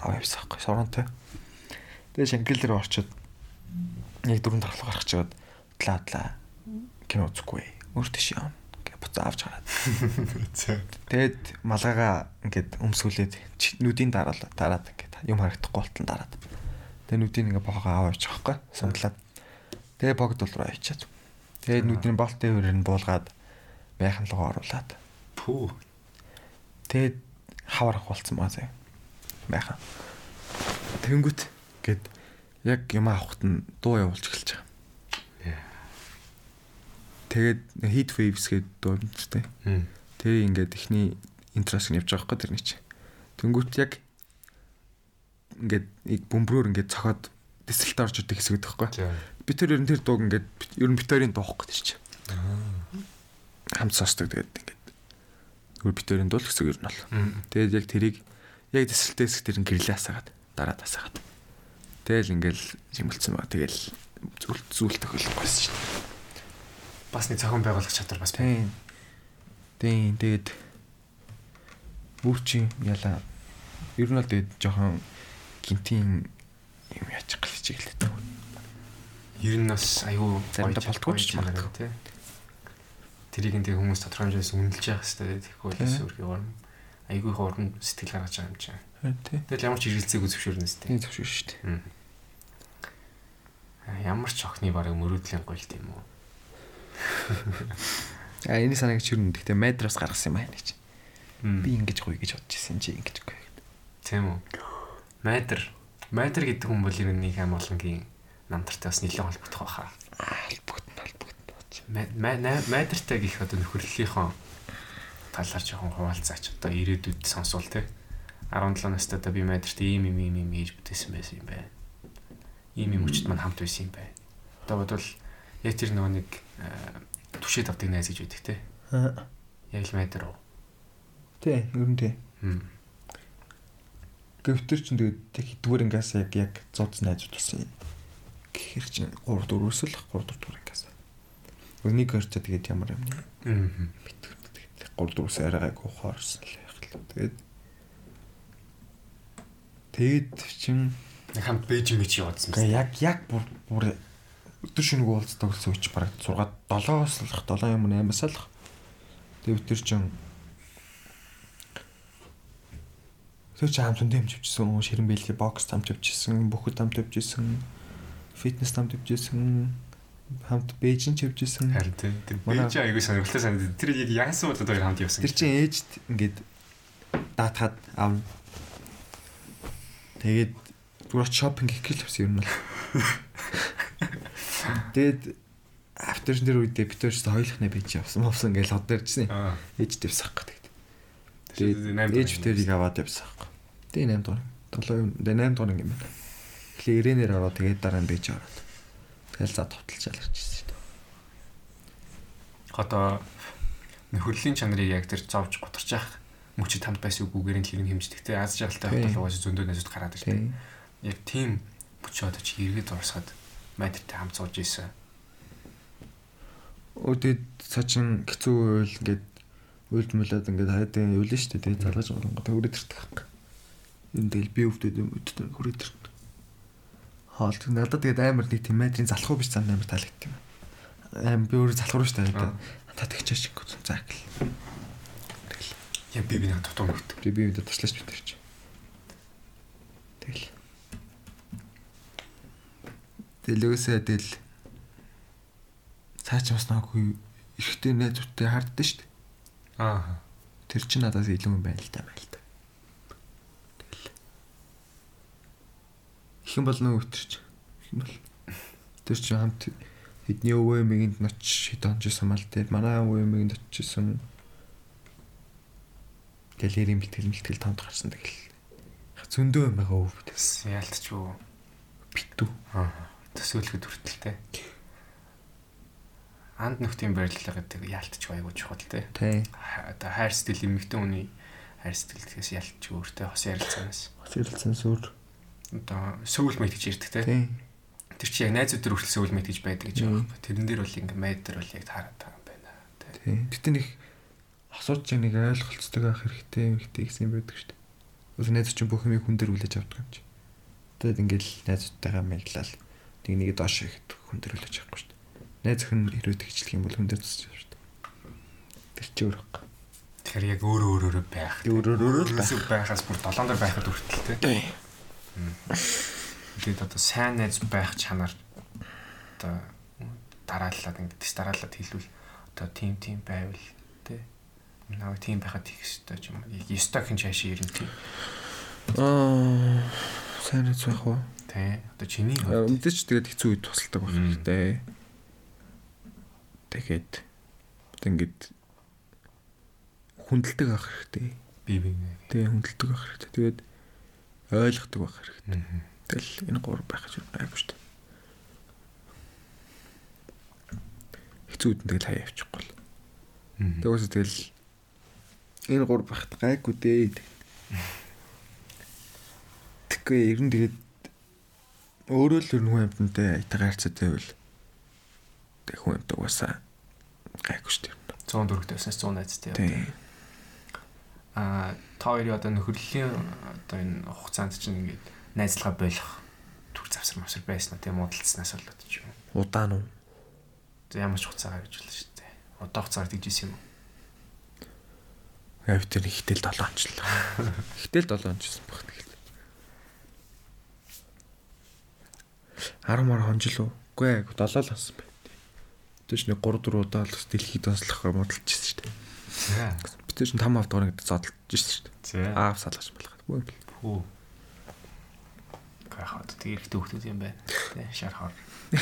аваа явсан байхгүй соронтой. Тэгээ шангил дээр орчоод яг дөрөв дараалал гарах чигээд утлаа утлаа кино үзэхгүй. Өөртөө шиё гэ буцаа авч гараад. Тэгэд малгайгаа ингээд өмсгүүлээд нүдийн дараалал дараад ингээд юм харагдахгүй болтон дараад. Тэгээ нүдийн ингээд бохоо аваа явчих واخхой. Сундлаад. Тэгээ богд дулруу авчиад. Тэгээ нүдний болтын хөрөөр нь буулгаад майхан лгоо оруулаад. Пүү. Тэгээ хаварх болцсон баа заяа Майхан. Тэнгүүт гээд яг юм авахт нь дуу явуулж эхэлж байгаа. Тэгээд heat waves гэдэг дуу юм ч тийм. Хм. Тэр ингээд ихний интрос нь явж байгаа хгүй тэрний чинь. Тэнгүүт яг ингээд нэг бөмбөрөөр ингээд цохоод дэсэлт орж идэг хэсэг байхгүй. За. Би тэр ер нь тэр дууг ингээд ер нь битэрийн дуухгүй тэр чинь. Хамт сонсдог тэгээд ингээд өөр битэрийн дуу л хэсэг ер нь бол. Тэгээд яг тэрийг яг дэсэлтээ хэсэг тэр нь гэрлээ асаагаад дараа тасаагаад. Тэгэл ингээл жимэлцсэн ба тэгэл зүйл зүйл тохиолдохгүйсэн шүү дээ. Бас нэг цохон байгуулах чадвар бас байна. Тийм. Тэгээд Бүрчи яла ер нь л тэгээд жоохон гинтийн юм яачих чиглээд байна. Ер нь бас аюу Заримдаа болтгоо ч магадгүй. тий. Тэрийг энэ хүмүүс тодорхой хэмжээс үнэлж явах хэрэгтэй тэгэхгүй Тий. бас өөрхий их урам сэтгэл гаргаж байгаа юм чинь. Тэгэл ямар ч хэрэгэлцээг зөвшөөрнө сте. Тийм зөвшөөр шүү дээ. Ямар ч охины барыг мөрөөдлийн гол тийм үү. А энэ санааг чирнэ. Гэхдээ мадрас гаргасан юм аа нэг чи. Би ингэж гоё гэж бодож ирсэн чи ингэж гоё. тийм үү. Майдер Майтер гэдэг хүн бол ер нь нэг аим олонгийн намтартай бас нэлээд холбогдох байхаа. Холбогдно холбогдно. Майтертай гих одоо нөхөрлөлийнхөө талаар жоохон хуваалцаач. Одоо ирээдүйд сонсвол те. 17 настай одоо би майтерт ийм ийм ийм ийм хийж бүтээсэн байсан юм байна. Ийм ийм өчт мань хамт байсан юм байна. Одоо бодвол яг тэр нөгөө нэг түшээ тавдаг найз гэж үүдэг те. Яг л майтер уу? Тий, ер нь тий. Гэвтэр чинь тэгээд тэг хэдвэр ингээс яг яг зодс найзууд болсон юм. Гэхэр чинь 3 4-өөс л 3 4 дугаар ингээс. Өнийг харчаа тэгээд ямар юм? Аа. Битгэр 3 4-өөс арайг ухаарсан л яг л. Тэгээд тэгээд чин хамт Бээжин мэж яваадсан Гэ яг яг бүр бүр өдөр шөнөг уулздаг болсон үуч бараг 6 7-оос л 7 юм 8-аас л. Тэгээд тэр чин Тэр чи хамт хүндэмж авчихсан, ширэн бэлгээ бокс хамт авчихсан, бүхэл хамт авчихсан, фитнес хамт авчихсан, хамт бэйжин ч авчихсан. Харин тийм. Бээжин аягүй сонирхолтой санагдав. Тэр яг яасан бол одоо хамт явсан. Тэр чин ээжд ингээд даатахад аав. Тэгээд зүгээр шопинг хийх гэл авсан юм бол. Тэгээд автер тэр үедээ бид хоёр ч хоёулахны бийж явсан. Мовсон хот дээрчсэн. Аа. Ээж дэвсах гэдэг. Тэгээд ээж битэрийг аваад явсан. Тэгээд 8 дугаар. 7 юм. Тэгээд 8 дугаар юм байна. Тэгэхээр ирээнээр ороод тэгээд дараа нь бийж ороод. Тэгэл за товтолж аларч ирсэн шүү дээ. Одоо нөхөрлийн чанарыг яг тэр зовж гутарч явах мөчөд хамт байсан үгүүгээр нь хэрэг хэмждэг те аз жаргалтай хавтал угааж зөндөө нэсэд гараад ирдэг. Яг тийм мөчөө одоо чи эргээд орсоод майтертай хамт сууж ийсэн. Өдөд цаачин хэцүү үйл ингээд үйлд мөлөд ингээд хайдын явлаа шүү дээ. Залгаж болгонгод хүрээд ирдэг. Энэ тэгэл би өвдөд юм өдөрт хүрээд ирдэг. Хаалт надад тэгээд амар нэг тийм метрийн залхуу биш цаана амар таалагдт юм. Амар би өөрөө залхуу шүү дээ. Аа. Та тэгчээч гоо заакл. Яг би би нэг тутам өгдөг. Би би өдөрт туслаач битэр чи. Тэгэл. Дэлгөөсөө тэгэл цаач бас наагүй эрэхтэй найзуудтай харддаг шүү дээ. Аа. Тэр чинь надаас илүү юм байна л да байл та. Тэгэл. Ихэн болно өтөрч. Ихэн бол. Тэр чинь хамт хэдний өвөө мэгинд ноч хэд онжсэн мал те. Манай өвөө мэгинд очижсэн. Гэлэрийн бэлтгэл мэлтгэл томд гарсан тэгэл. Зөндөө юм байгаа өвөө бид. Тэс яалтч юу. Битүү. Аа. Төсөөлөхөд хүртэлтэй. Анд нөхдийн барилга гэдэг яалтч айгуу чухал те. Тий. Одоо хайр сэтгэл эмэгтэй хүний хайр сэтгэлээс ялч өөртөө хос ярилцаанаас Бас ярилцсан сүр. Одоо сөүл мэд гэж ярьдаг те. Тэр чи яг найзууд төр хүртэл сөүл мэд гэж байдаг гэж байгаа. Тэрэн дээр бол ингээ майдер бол яг таарат байгаа юм байна. Тий. Гэтэ нэг асууж яг нэг ойлголцдог ах хэрэгтэй юм хэрэгтэй гэсэн юм байдаг шүү дээ. Ус найз чинь бүх юмыг хүн дээр хүлээж авдаг юм чи. Тэгэд ингээл найзуудтайгаа мэдлэл нэг нэгэ доош ихэд хүн дээр хүлээж авахгүй шүү дээ. Найз хүн хэрвээ тэгчлэх юм бол хүн дээр тусч шүү дээ. Тэр чи өөр хаа. Тэгэхээр яг өөр өөр өөр байх. Өөр өөр өөр байх. Байхаас бүр долоон дээр байхад хүртэл. Тий. Тэгээд одоо сайн найз байх чанар одоо дарааллаад ингээд тест дарааллаад хэлвэл одоо тим тим байвал те. Наваг тим байхад хийх ёстой ч юм. Яг ёстой хин чаашаа ирэн тийм. Аа сайн найз байх уу? Тэ. Одоо чиний хувьд Мэдээч тэгээд хэцүү үед тусалдаг байх хэрэгтэй. Тэгээд одоо ингээд хүндэлдэг авах хэрэгтэй. би би. Тэгээ хүндэлдэг авах хэрэгтэй. Тэгээд ойлгодог байх хэрэгтэй. Тэгэл энэ гур байх гэж айгу шүү дээ. Хэцүү үед нь тэгэл хаяа явчихгүй л. Тэгээс тэгэл энэ гур байхад гайгүй дээ. Тэгэхгүй ер нь тэгээд өөрөө л ер нь хүн амьтантай айтайгаар харьцаатай байвал тэг хүн амьтаг басаа гайгүй шүү дээ. 104 дэснээс 100 найзтай явдаг. Аа та хоёрын одоо нөхөрлөлийн одоо энэ хугацаанд чинь ингээд найзлага болох түр завсар мавсар байсан уу тийм муудалцснаас болоод ч юм. Удаан уу? уу. Ямар ч хугацаагаар гэж болно шүү дээ. Удаа хугацаагаар тэгжсэн юм уу? Яг тэр ихтэл 7 онч л. Ихтэл 7 онч гэсэн баг тэгэл. 10 мар хонжил уу? Үгүй ээ 7 л хасан бай. Тэвч нэг 3 4 удаа л дэлхийд тослохоор модалчихсан шүү дээ. Чинь 5 авдгаар гэдэг зодолж ирсэн шүү дээ. За. Аав салгаж болох. Хөө. одоо тэг эрэгтэй хүмүүс юм байна. Тэ шар хор.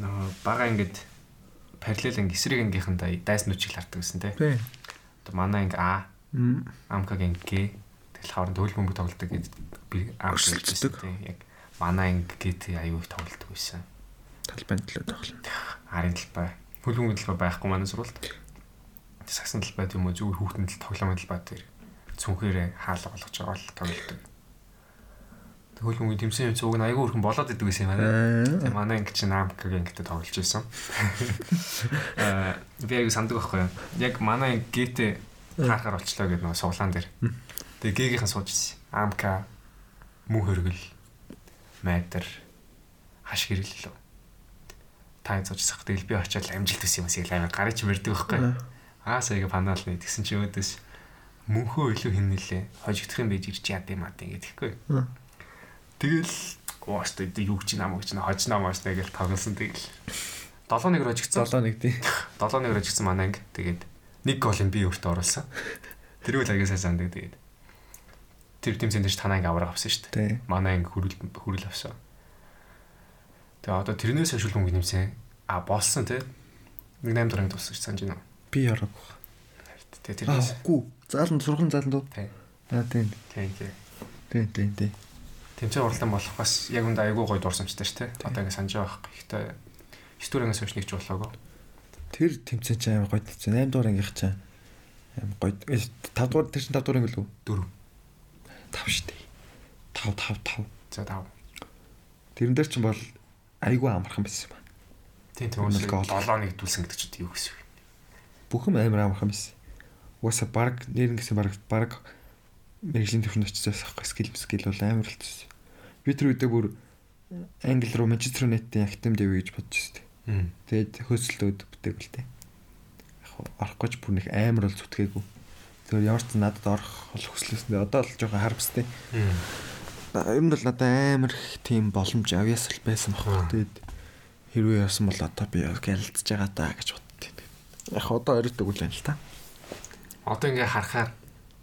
Нөө бага ингээд параллел анги эсрэг ангийнхандаа дайс нүчиг хардаг гэсэн тий. Тий. Одоо манай анги А, амкагийн Г тэгэл хооронд хөл бөмбөг тоглолдог гэдэг би Өрсөлддөг. тий. Яг манай анги ГТ аюу их тоглолдог байсан. Талбайн төлөө тоглоно. Арын талбай. Бөмбөг талбай байхгүй манай сурвалд. Сагсан талбай тийм үү зүгээр хүүхдэн тал тоглоомын талбай дээр цүнхээрээ хаалга болгож байгаа л тоглолдог. Хөл бөмбөгийн тэмцээн юм цуг нь аягүй өрхөн болоод идэг байсан юм байна. Тэгээ манай анги чинь амкагийн ангитай тоглож байсан. Аа би аягүй санддаг байхгүй юу? Яг манай ГТ харахаар болчлоо гэдэг нөгөө суглаан дээр. Тэгээ Г-гийнхэн сууж ирсэн. Амка мөн хөргөл майдар хаш гэрэл лөө. Та сууж сах тэгэл би очиад амжилт төс юм шиг амар гарыг ч мэрдэг байхгүй. Аа саяга панаалны тэгсэн чи өөдөөс мөнхөө илүү хин нэлээ. Хожигдох юм байж ирч яд юм аа гэдэхгүй. Тэгэл гоостой юу ч намайг ч хожноо мооштой гэж тоглосон тэгэл. 7-1 хожигдсон. 7-1 тий. 7-1 хожигдсон манай анги. Тэгээд нэг голыг би өөртөө оруулсан. Тэр үл аяга сайн санддаг тэгээд. Тэр тэмцээнд ч танаа анги авраг авсан шүү дээ. Манай анги хөрөл хөрөл авсан. Тэгээ одоо тэрнээс хойш шулмын нэмсэн. А болсон те. Нэг 8 дуранд туссан санаж байна. Би яраг. Тэгээ тэрнээс. үгүй. Зааланд сурган зааланд уу? Тий. Аа, тий. Тийм тийм. Тий, тий, тий. Тэмцээн уралдаан болох бас яг үндэ айгүй гоё дурсамжтай шүү дээ. Одоо ингэ санаж байгаа байхгүй. Гэхдээ стурингаас хойш нэг ч болоогүй. Тэр тэмцээн чинь амар гоё тэмцээн. 8 дугаар ангийнх чинь амар гоё. 5 дугаар тэр чинь 5 дугаар анги л үү? 4. 5 шүү дээ. 5 5 5. За тав. Тэрэн дээр чинь бол айгүй амархан байсан юм байна. Тийм тийм гол. 7 нэгдүүлсэн гэдэг чинь юу гэсэн үг вэ? Бүхэн амар амархан байсан. Угаасаа баг нэрэн гэсэн баг баг мэрэгжлийн төвшөнд очиж байгаа байхгүй скил скил бол амар болчихсон. Би тэр үедээ бүр англи руу Манчестер Юнайтед актем дэв гэж бодож байсан. Тэгээд хөөсөлтөөд бүтээг л дээ. Яг орохгүй ч бүр нэг амар бол зүтгээгүй. Тэр ямар ч надад орох бол хүслээсээ одоо л жоохон харвстэй. Ер нь бол надад амар их тийм боломж авьяас л байсан баг. Тэгээд хэрвээ яасан бол одоо би гялцж байгаа даа гэж боддیں۔ Яг одоо үл байна л та. Одоо ингээ харахаар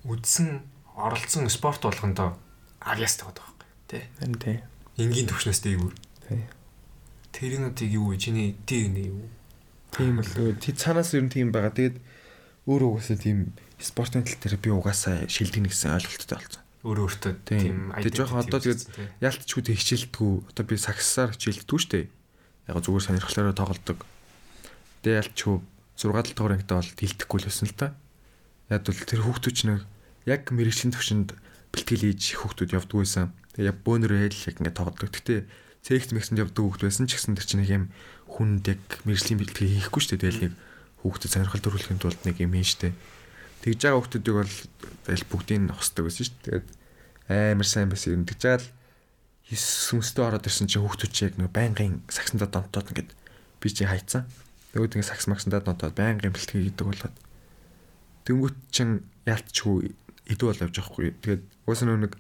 үдсэн оролцсон спорт болгондоо авьяастай байдаг байхгүй тий. Харин тий. Энгийн төвшнөөс дээгүүр. Тий. Тэрийнүүдийг юу вэ? Чиний дийн юу? Тийм л тий цаанаас ер нь тийм байгаа. Тэгээд өөр угаасаа тийм спортын тал дээр би угаасаа шилдэг нэгсэн ойлголттой болсон. Өөрөө өөртөө Тийм. Тэгээ жоохон одоо тэгээд яалт ч үгүй хичээлдэггүй. Одоо би сагсаар хичээлдэггүй шүү дээ. Яг зүгээр сонирхлоороо тоглодог. Тэгээ яалт ч хөө 6 дугаар ангид бол хилдэхгүй л байсан л та. Яг бол тэр хүүхдүүд ч нэг яг мэрэгчлийн төвшөнд бэлтгэл хийж хүүхдүүд явдаг байсан. Тэгээ яг бөөнөрөө хэл яг ингэ тоглодог. Гэтэ цэгт мэгсэнд явдаг хүүхд байсан ч гэсэн тэр чинь нэг юм хүнд яг мэрэгжлийн бэлтгэл хийхгүй шүү дээ. Тэгэл нэг хүүхдэд сонирхол төрүүлэхийн тулд нэг юм хийн шүү дээ. Тэгж байгаа хүүхдүүдийг бол тэгэл бүгдийг нь хосдог байсан шүү дээ. Тэгээд амар сайн байсан юм. Тэгж байгаа л сүмстэй ороод ирсэн чинь хүүхдүүд чи яг нэг байнгын сагсандаа донтоод ингээд би чи хайцсан. Нөгөөд ингээд сагс магсандаа донтоод байнгын бэлтгэл хийдэг болоод Тэнгүүт чин яалтчгүй идэв бол явж байгаа хгүй. Тэгээд уус нэг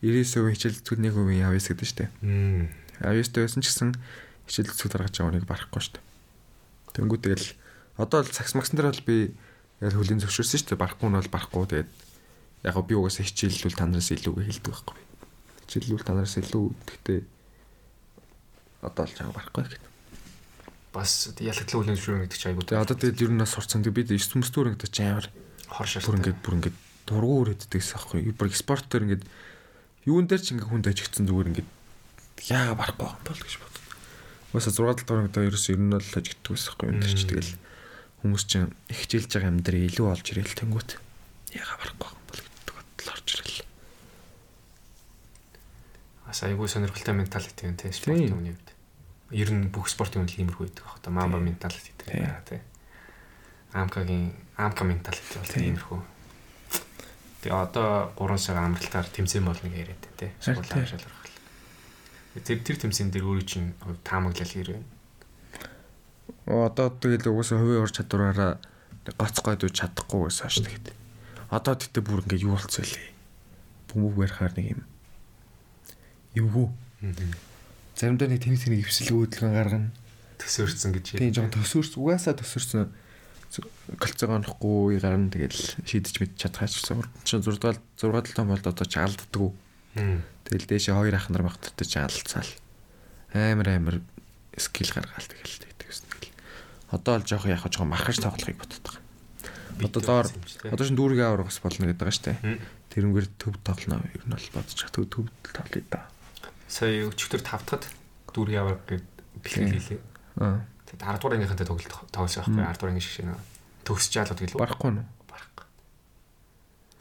90% хичээл зүтгэл нэг хувийн авьяас гэдэг штеп. Мм. Авьяастай байсан ч гэсэн хичээл зүтгэл гаргаж байгаа нэг барахгүй штеп. Тэнгүүт тэгэл одоо л сагс магсан дээр бол би яг хөлийн зөвшөөрсөн штеп. Барахгүй нь бол барахгүй. Тэгээд яг би угаасаа хичээллүүл та нараас илүүгээ хэлдэг байхгүй. Хичээллүүл та нараас илүү гэхдээ одоо л чам барахгүй гэх. Бас ялагдлаа хүлэн зөвшөөрнө гэдэг чинь айгуу. Тэгээ одоо тэгээд ер нь бас сурцсан. Тэг бид 9 төмстөр ингээд ч амар хор бүр шаштай. ингээд бүр ингээд дургуур өгдөгс аахгүй. Бүр спорт дээр ингээд юун дээр ч ингээд хүнд ажигдсан зүгээр ингээд яага барахгүй юм бол гэж бодод. Уусаа 6 дугаар гэдэг ерөөс ер нь бол ажигддаг байсан. Юун дээр ч тэгэл хүмүүс чинь их хичээлж байгаа юм дээр илүү олж ирээл тэнгүүт яага барахгүй юм бол гэдэг бодлоо орж ирэл. Бас айгуу сонирхолтой менталити юм те спортын Тийм. үний үед. Ер нь бүх спортын үед л иймэрхүү байдаг баг. Мамба менталити гэдэг Тийм. байна те. Амкагийн амка менталити бол Тийм. иймэрхүү. Тэгээ одоо 3 сар амралтаар тэмцээн болно гэж яриад. Сургууль Тийм. амжаал орох. Тэр тэр тэмцээн дээр өөрөө чинь таамаглал хэрэг. Одоо тэгэл угаасаа хувийн ур чадвараараа гоц гойдуу чадахгүй байсан шүү дээ. Одоо тэгтээ бүр ингээд юу болцоо лээ. Бөмбөг барихаар нэг юм эвгүй. Заримдаа нэг тэнис нэг өвсөл өөдлгөн гаргана. Төсөөрцөн гэж Тийм жоохон төсөөрс угаасаа төсөөрсөн. кальцигоонохгүй гарна тэгэл шийдэж мэд чадхаач чинь 6 дугаар 6 том болд одоо ч алддаггүй. Тэгэл дээшээ хоёр ах нар багтартай ч алдцаал. Амар амар скил гаргаал тэгэл тэгэл. Одоо л жоох яг жоох махаж тоглохыг боддог. Одоо доор одоо шин дүүргийн авар бас болно гэдэг байгаа штэ. Тэрнгээр төв тоглоно ер нь бол бодож төв төв тоглоё да. Сая өчигдөр тавтахад дүүргийн авар гэд бэлтгэл хийлээ. Аа. Тэгээд 10 дугаар ангийнхантай тоглолт тоглосон байхгүй 10 дугаар анги шиг шинэ төгсөж яалууд гэлээ. Барахгүй нь. Барахгүй.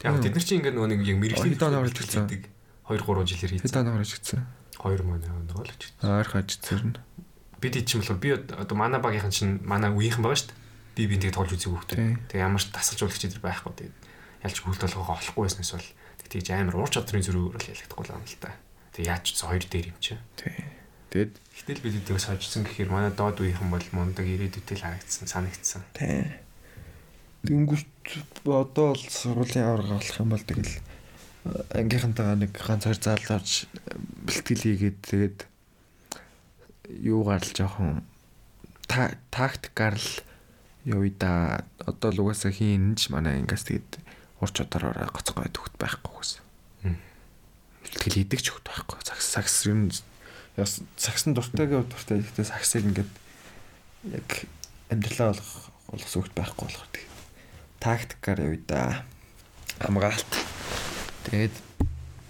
Тэгээд бид нар чинь ингээд нөгөө нэг яг мэрэгжлийн Хэдэн оноор ажилласан? 2 3 жилээр хийсэн. Хэдэн оноор ажилласан? 2 мөн оноо л гэж. Ойрхон ажилласан нь. Бид ичим болохоор би одоо манай багийнхан чинь манай үеийнхэн байгаа шүү дээ. Би бинт тэгээд тоглож үзег хөхтэй. Тэгээд ямар ч тасалжуулагч эдэр байхгүй тэгээд ялч хөлт болгохоо олохгүй байснаас бол тэгж амар уур чадрын зөрүүр л ялагдахгүй юм л та. Тэгээд яаж ч хоёр дээр юм. Тий. Тэгэд Гэтэл бид эдгээс хожсон гэхээр манай доод үеийнхэн бол мундаг ирээдүйтэй л харагдсан, санагдсан. тий. Тэнгүүт одоо бол сургуулийн аварга болох юм бол тэгэл ангийнхантайгаа нэг ганц хоёр заалж бэлтгэл хийгээд тэгээд юугаар л жоохон та- тактикаар л юу да одоо л угаасаа хийн ч манай ингээс тэгээд ур чадвараараа гоцгой төгт байхгүй гэсэн. Бэлтгэл хийдэг ч хөхт байхгүй. Сакс сакс нь яс саксын дуртайгаа дуртай гэхдээ саксыг ингээд яг амьдралаа болох болох сүхт байхгүй болохоор тэг. Тактикаар юу да хамгаалт. Тэгээд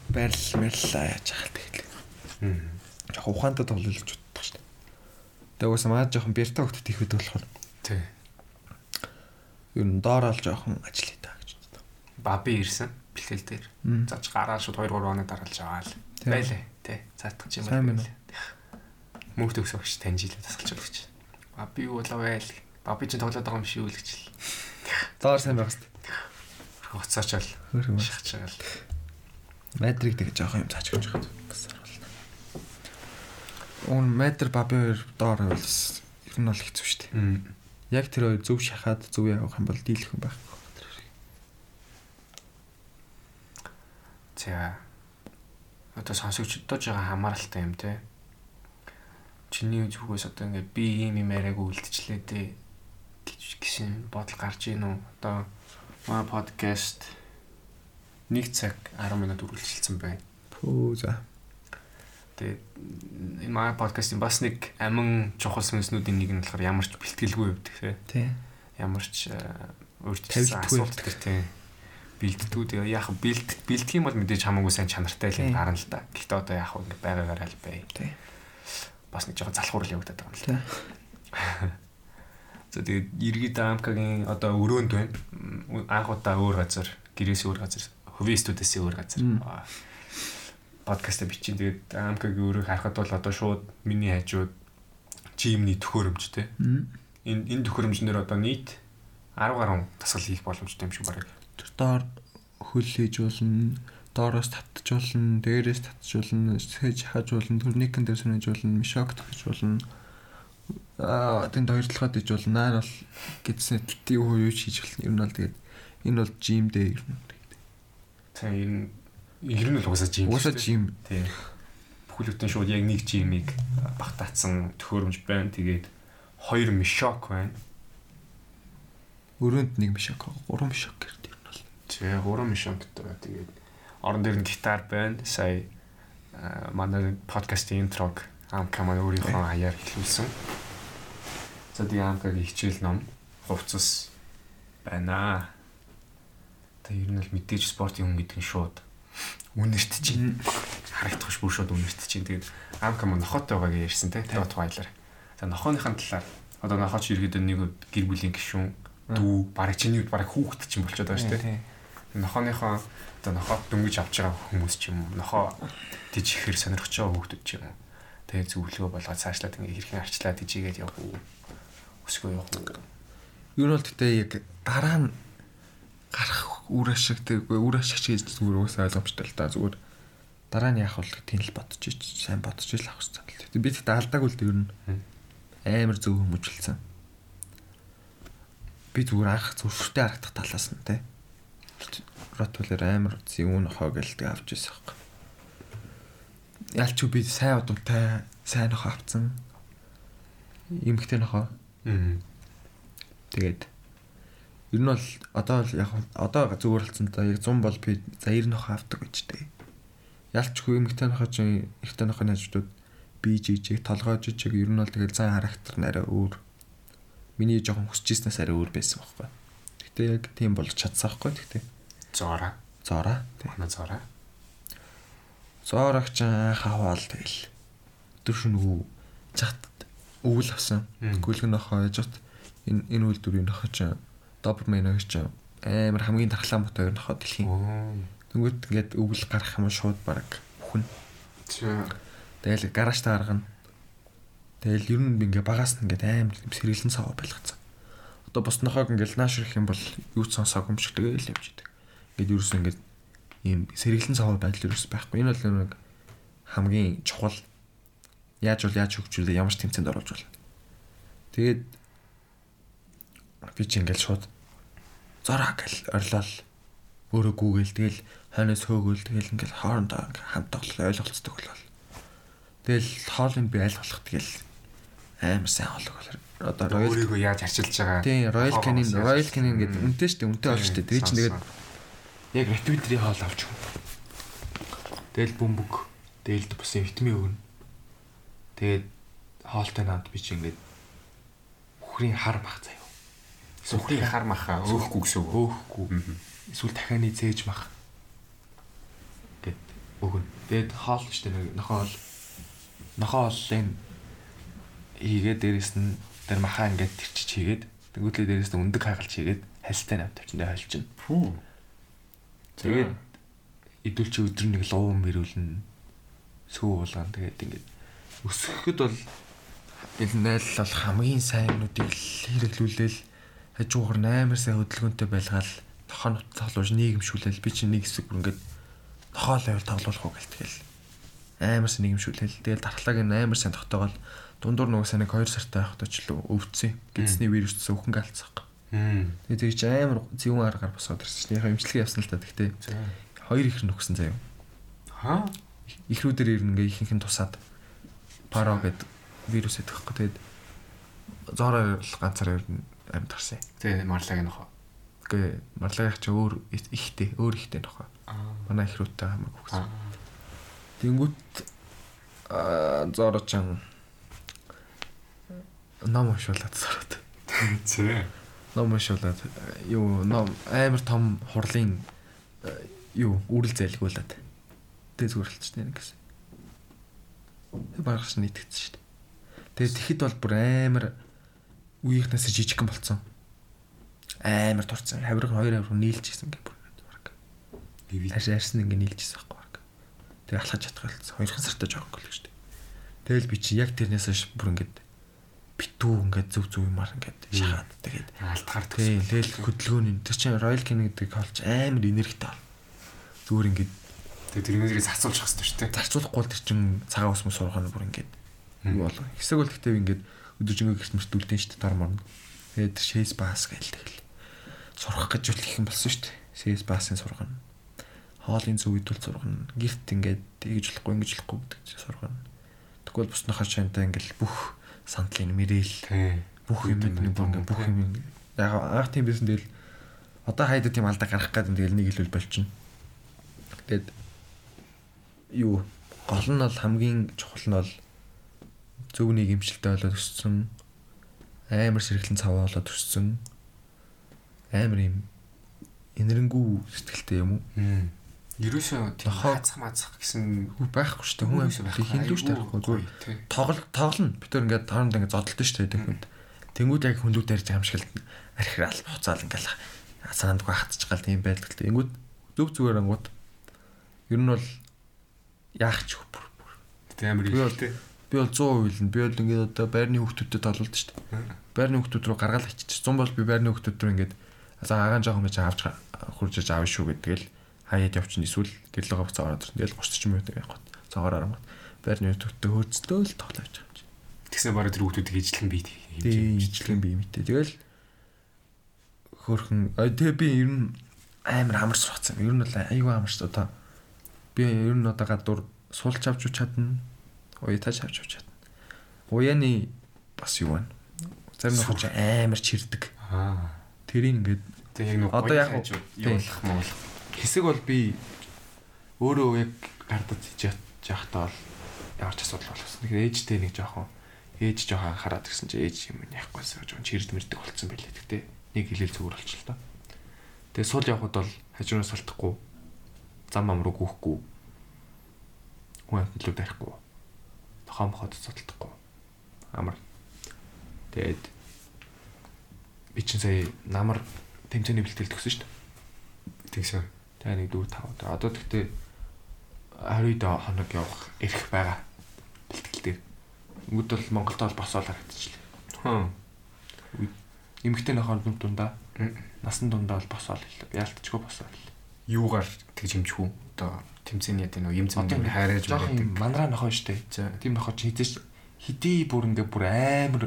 байрал мэрлээ яаж хаалт тэгэл. Жохо ухаантай тоглож боддог шүү дээ. Тэгээд уусаа маа жоохон бэртэ хөлтөд их хэд болохоор Тий. ер нь доороо л жоохон ажил хийдэг гэж боддог. Баби ирсэн бэлтгэл дээр. Заж гараа шууд 2 3 хоног дараалж байгаа л. Тий. Заатах юм байна? Мөнх төгсөгч таньжилээ тасалжуулагч. Баби юу болоо байл. Баби чинь тоглоод байгаа юм шиг үл гэж л. Доор сайн байх хэрэгтэй. Хуцаач л Хөрхөн. шахаж байгаа л. Мадрик тэг жоохон юм цаач гэж хад. Уун матр баби хоёр доор бас ер нь бол хэцүү шүү дээ. Яг тэр хоёр зөв шахаад зөв явах юм бол дийлэх юм байхгүй. За. Одоо сонсогчдод жоо хамааралтай юм те. Чиний зүгээс одоо ингээд би ийм юм яриаг үлдчихлээ те гэж гисэн бодол гарч ийн үү? Одоо маа подкаст 1 цаг 10 минут үргэлжилсэн байна. Пүү за. Тэгээд энэ маа подкастын бас нэг амин чухал сүнснүүдийн нэг нь болохоор ямар ч бэлтгэлгүй явдаг. Тий. Ямар ч э, өөрчлөлт Тавилтгүй асуулт төр те. Бэлддгүү тэгээ яг бэлд бэлдэх юм бол мэдээж хамаагүй сайн чанартай л юм Тий. гарна л да. Гэхдээ одоо яг ингэ байгаагаар аль бай. Тий. Бас нэг жоохон залхуурл явагдаад байгаа юм л Тий. За тэгээд иргэд амкагийн одоо өрөөнд байна. Анх удаа өөр газар, гэрээс өөр газар, хувийн студиэсээ өөр газар. Аа, Подкаст бичин тэгээд амкагийн өрөөг харахад бол одоо шууд миний хажууд жимний төхөөрөмж те. Энэ энэ төхөөрөмжнөр одоо нийт 10 гаруй дасгал хийх боломжтой юм шиг байна. Тэр доор хөл хийж болно, доороос татж болно, дээрээс татж болно, сэж хаж болно, турникэн дээр сүнэж болно, мишок татж болно. Аа, тэнд хоёр талхад хийж болно. Наар бол гэдсэн уу юу ч хийж болно. Ер нь бол тэгээд энэ бол жим дээ ер нь. За энэ ер нь л угаасаа жим. Уусаа жим. Тийм. Бүхэлдэн шууд яг нэг жимийг багтаацсан төхөөрөмж байна. Тэгээд хоёр мишок байна. Өрөөнд нэг мишок, гурван мишок гэрд ер нь бол. Тэгээ гурван мишок гэдэг. Тэгээд орон дээр нь гитар байна. Сая манай подкастын интрог амка маань өөрийнхөө хаяар хэлүүлсэн. За тэгээ амкагийн хичээл ном хувцас байна. Тэгээ ер нь л мэдээж спортын хүн гэдэг нь шууд үнэрт чинь харагдах ш бүр шууд үнэрт чинь тэгээд амка маань нохотой байгааг ярьсан те дот файлаар. За нохооныхын талаар одоо нохооч иргэд нэг гэр бүлийн гишүүн дүү бараг чиний үед бараг хүүхэд чинь болчиход байгаа шүү дээ. Нохооныхоо одоо нохоод дөнгөж авч байгаа хүмүүс ч юм уу нохоо тийж ихээр сонирхож байгаа хүүхдүүд ч юм уу. Тэгээ зөвлөгөө болгоод цаашлаад ингээ хэрхэн арчлаад тийжгээд явах уу. Өсгөө явах уу. Нь бол тэгтээ яг дараа нь гарах үр ашиг тэггүй үр ашиг гэж зүгээр уусаа ойлгомжтой л да зүгээр дараа нь яах вэ тийм л бодож ич сайн бодож ил авах хэрэгтэй. Тэгтээ би тэгтээ алдаагүй л дээ ер нь амар зөв хүмүүжүүлсэн. Би зүгээр анх зүрхтэй харагдах талаас нь те. Ротвелер амар үзий үн хоо гэлдэг авч ирсэн хэрэг. Ялч би сайн удамтай сайн нохоо авцсан. Имхтэй нохоо Аа. Тэгээд Ер нь бол одоо л яг одоо зүгээр болсон да яг 100 бол би за 90 нөх авдаг байж тээ. Ялчгүй эмэгтэй нөхөж ихтэй нөхөний хажуудууд би жижиг толгой жижиг ер нь бол тэгэл зан характер нь арай өөр. Миний жоохон хүсчихснээс арай өөр байсан байхгүй. Гэтэ яг тийм болж чадсан байхгүй гэтэ. Зоораа. Зоораа. Манай зоораа. Зоорагч хаваал тэгэл. Өдөр шөнөгөө чат өвөл авсан. Гүлгэн нохоо яжт энэ энэ үйлдвэрийн нохож Doberman гэж амар хамгийн дархлаан бот хоёр нохоо дэлхийн. Тэнгүүт ингээд өвөл гарах юм шууд баг бүхэн. Тэгэл гаражтаа гаргана. Тэгэл ер нь би ингээ багаас нь ингээд амар сэргэлэн сав байлгацсан. Одоо бос нохоог ингээд нааш ирэх юм бол юу ч сонсоог юм шиг тэгэл явж идэг. Ингээд ч ингээд ийм сэргэлэн сав байдал ч байхгүй. Энэ бол нэг хамгийн чухал яаж бол яаж хөгжүүлээ ямар ч тэмцээнд оруулж болно. Тэгээд би чи ингээл шууд зороо гэл орлол өөрөө гүүгээл тэгэл хойноос хөөгөл тэгэл ингээл хоорондоо хамт тоглол ойлголцдог болол. Тэгэл хоолын би аль болох тэгэл амар сайн хоолог болоо. Одоо Royal өөрийгөө яаж арчилж байгаа. Тийм Royal Canin Royal Canin гэдэг үнэтэй шүү дээ. Үнэтэй болж шүү дээ. Тэр чинь тэгээд яг ретвитрийн хоол авч өгнө. Тэгэл бөмбөг, дээлд бас витамин өгнө. Тэгээд хоолтой наад би чи ингээд бүхрийн хар бах заяа Сүхрийн хар маха өөхгүй гэсэн үг. Өөхгүй. Эсвэл дахианы зээж мах гэд өгнө. Тэгэд хоол штэ нэг нохоол нохоолын хийгээд дээрэс нь тэр махаа ингээд тэрчиж хийгээд тэгвэл дээрэс нь өндөг хайгалж хийгээд хальстай навт тавьчихсан хойлчин. Фүү. Тэгээд идүүлчи өдөр нэг луун мэрүүлнэ. Сүү уулгаан тэгээд ингээд өсгөхөд бол энэ найл бол хамгийн сайннуудыг хэрэглүүлээл хажуугаар амар сайн хөдөлгөөнтэй байлгаал тохон тоглож нийгэмшүүлэл. Би чинь нэг хэсэг бүр ингээд тохоо левел тоглох уу гэлтгэл амар сайн нийгэмшүүлэл. Тэгэл дархлааг нь амар сайн тогтоогоол дундуур нөгөө сайн нэг 2 сартай байхдаа ч л өвдсөн. Гидсний вирус цэс өхөн галцсах. Тэгээ тэг чи амар зүүн аргаар босоод ирсэн яхаа имчилгээ явсан л та тэгтээ. Хоёр ихэр нөхсөн заяа. Хаа? Ихрүүдээр ирнэ ингээ ихэнх нь тусаад паро гэд вирус өгөхгүй тэгээд зороо ганцаар ирнэ амьд гарсан. Тэгээ марлаг нөхөө. Гэ марлагийнх чи өөр ихтэй, өөр ихтэй нөхөө. Манай их рүүтэй хамаг өгсөн. Тэнгүүт аа зорочон ном уншуулад зороод. Зэ. Ном уншуулад юу ном амар том хурлын юу үрэл зайлгуулад. Тэ зүрхэлчтэй нэг гэсэн. Багш нийтгдсэн шүү дээ. Тэгээ тэгэхэд бол бүр амар үеийнхнээс жижигхан болцсон. Амар турцсан. Хавирга 2 хавирга нийлж исэн гэх бүр. Арш арсан ингээ нийлж исэн байхгүй баг. Тэгээ алхаж чадах болсон. Хоёрхан сартаа жоох гол гэж. Тэгэл би чи яг тэрнээс ш бүр ингээд битүү ингээд зүв зүв юмар ингээд шахаад тэгээд алтгаар төгсөн. Тэгэл хөдөлгөөний тэр чинь Royal Canin гэдэг холч амар энергитэй. Зүгээр ингээд тэгээд тэрнээс зарцуулах хэрэгтэй шүү дээ. Зарцуулахгүй тэр чинь цагаан ус мус сургана бүр ингээд юу болоо. Хэсэг бол гэхдээ ингээд өдөржингөө гэрт мөртүүлдэн шүү дээ дор морно. Тэгээд шээс баас гээл тэгэл. Сурах гэж үл их юм болсон дээ. Шээс баасын сургана. Хоолын зөв идүүл сургана. Гэрт ингээд тэгж болохгүй ингэж болохгүй гэдэг сургана. Тэгвэл бусныхаа шантай ингээд бүх сандлын мэрээл бүх юм нэг бүх юм яг анх тийм байсан тэгэл одоо хайда тийм алдаа гарах гэдэг тэгэл нэг хэлбэл болчихно. Тэгээд юу гол нь бол хамгийн чухал нь бол зөв нэг имчилтэй болоод өссөн амар сэргэлэн цаваа болоод өссөн амар юм энэрнгүү сэтгэлтэй юм уу? Ерөөсөө тийм хацах мацах гэсэн байхгүй шүү дээ. Хүн амьсгал хиндүү шүү дээ. Тоглол тоглоно. Бид төр ингээд хооронд ингээд зодтолдог шүү дээ тэгэхэд. Тэнгүүд яг хүндүүд тарьж амшгалт архирал хуцаал ингээд санаандгүй хатчих гал тийм байдалтай. Тэнгүүд зөв зүгээр ангууд ер нь бол яах ч бүр. Тэ амар ихтэй би бол 100% хэлнэ. Би бол ингээд одоо байрны хүүхдүүдэд толуулдаг шүү дээ. Байрны хүүхдүүд рүү гаргаал ачиж. 100 бол би байрны хүүхдүүд рүү ингээд за агаан жоохон гэж авч хуржиж аав шүү гэдэг л хаяад явчихна эсвэл гэрлөөгөө буцаа ороод ирсэн. Тэгэл 30 40 минут явах. Цаагаар арамгад. Байрны хүүхдүүдтэй хөөцдөө л тоглож байгаа юм чи. Тэгсэн бараг тэр хүүхдүүдийг ижлэн бий хэмжээ. бий мэтэй. Тэгэл хөөхөн тэгээ би ер нь амар амар сурцсан. Ер нь аюу амар шүү одоо. Би ер нь одоо гадуур суулч авч чадна уятаж авч явж чадна. Уяаны бас юу вэ? Зарим нэг ч амар чирдэг. Аа. Тэрийг ингээд Тэгээ яг нэг Одоо яг уу- явуулах мөн. Хэсэг бол би өөрөө яг гардад хийж яахтаа бол ямар ч асуудал болсон. Тэгэхээр ээжтэй нэг жоохон ээж жоохон анхаарат ирсэн чи ээж юм яахгүйсэн жоохон чирд мэрдэг болцсон байлээ. Тэгтээ нэг хилэл зүгээр болчихлоо. Тэгээ сул явхад бол хажуунаас салтахгүй зам ам руу гүйхгүй. Хүн амтлуу дарихгүй. Тохоо мохот цодлохгүй. Амар. Тэгээд би чинь сая намар тэмцээний бэлтгэл төгсөн шүү дээ. Тэгсэн. Тэгээ нэг 4 5 удаа. Одоо тэгтээ 20 хоног явах эрх байгаа. Бэлтгэлтэй. Өнгөд бол Монголд бол босоол харагдчихлаа. Хм. Эмэгтэй нөхөр нүд дундаа насан дундаа бол босоол хэлээ. Яалтчгүй босоол. Юугаар тэгж хэмжих үү? Одоо тэмцээний яд нэг юм Одоо хайраж юм мандраа нохоо штэ. Тийм нохоо чи хизээш хэдий бүр ингээ бүр амар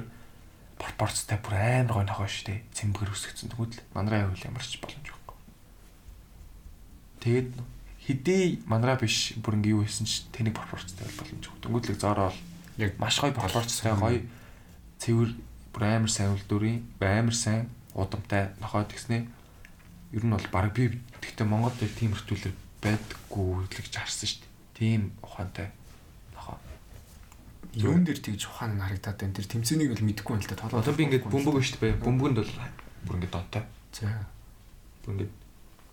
пропорцтай бүр амар гой нохоо штэ. Цэмбэр үсгэсэн тэгвэл мандраа явуул ямар ч боломж байхгүй. Тэгээд хэдий мандраа биш бүр ингээ юу хийсэн ч тэнийг пропорцтай бол боломжгүй. Тэнгүүдлэг зороо бол Яг маш гоё пропорцтай гоё цэвэр бүр амар сайн үлдвэрийн амар сайн удамтай нохоод гиснээ ер нь бол баг би гэхдээ Монголд яг тийм хөртүүлэр байдаггүй гэж харсан шүү дээ. Тийм ухаантай нохоо. юун дээр тэгж ухаан харагдаад байна. Тэр тэмцээнийг бол мэдэхгүй юм л. Толгой. Одоо би ингээд бөмбөг шүү дээ. Бөмбөгөнд бол бүр ингээд донтой. За. Бүр ингээд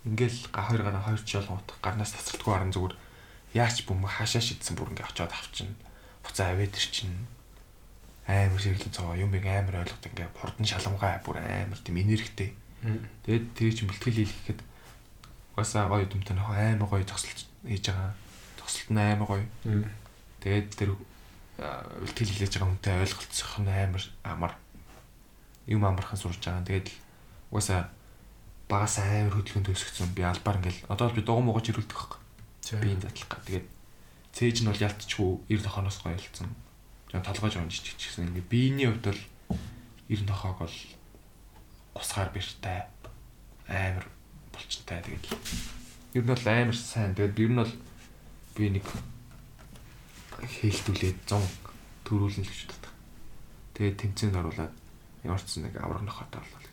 ингээл хоёр гараа хоёр ч ялгуут гарнаас тасралтгүй харан зүгээр яач бөмбөг хаашаа шидсэн бүр ингээд очиод авчин. Буцаа авээд ирчин. Амар сэрлэн цаа юм би амар ойлгоод ингээд хурдан шаламгай бүр амар тийм энергитэй. Тэгээд тэр чинь бэлтгэл хийхэд угаасаа гоё дүмтэй нөх амар гоё зогсолт хийж байгаа. Зогсолт нь амар гоё. Тэгээд тэр а, бэлтгэл хийлээж байгаа хүнтэй ойлголцох нь амар амар юм амархан сурж байгаа. Тэгээд угаасаа багаас амар хөдөлгөөн төсөгцөн би албаар ингээл одоо би дугуй муугаж ирүүлдэг байхгүй. Би энэ задлах га. Тэгээд цээж нь бол ялтчгүй 90 тохоноос гоё ялцсан. Жон толгойж онж чичгсэн. Ингээ биений хувьд бол 90 тохоог бол усгаар бэртэй амар булчинтай тэгээд ер нь бол амар сайн. Тэгээд ер нь бол би нэг хэлтүүлээд 100 төрүүлнэ л гэж боддог. Тэгээд тэмцээнд оруулаад ямар ч нэг авраг нохотой болол.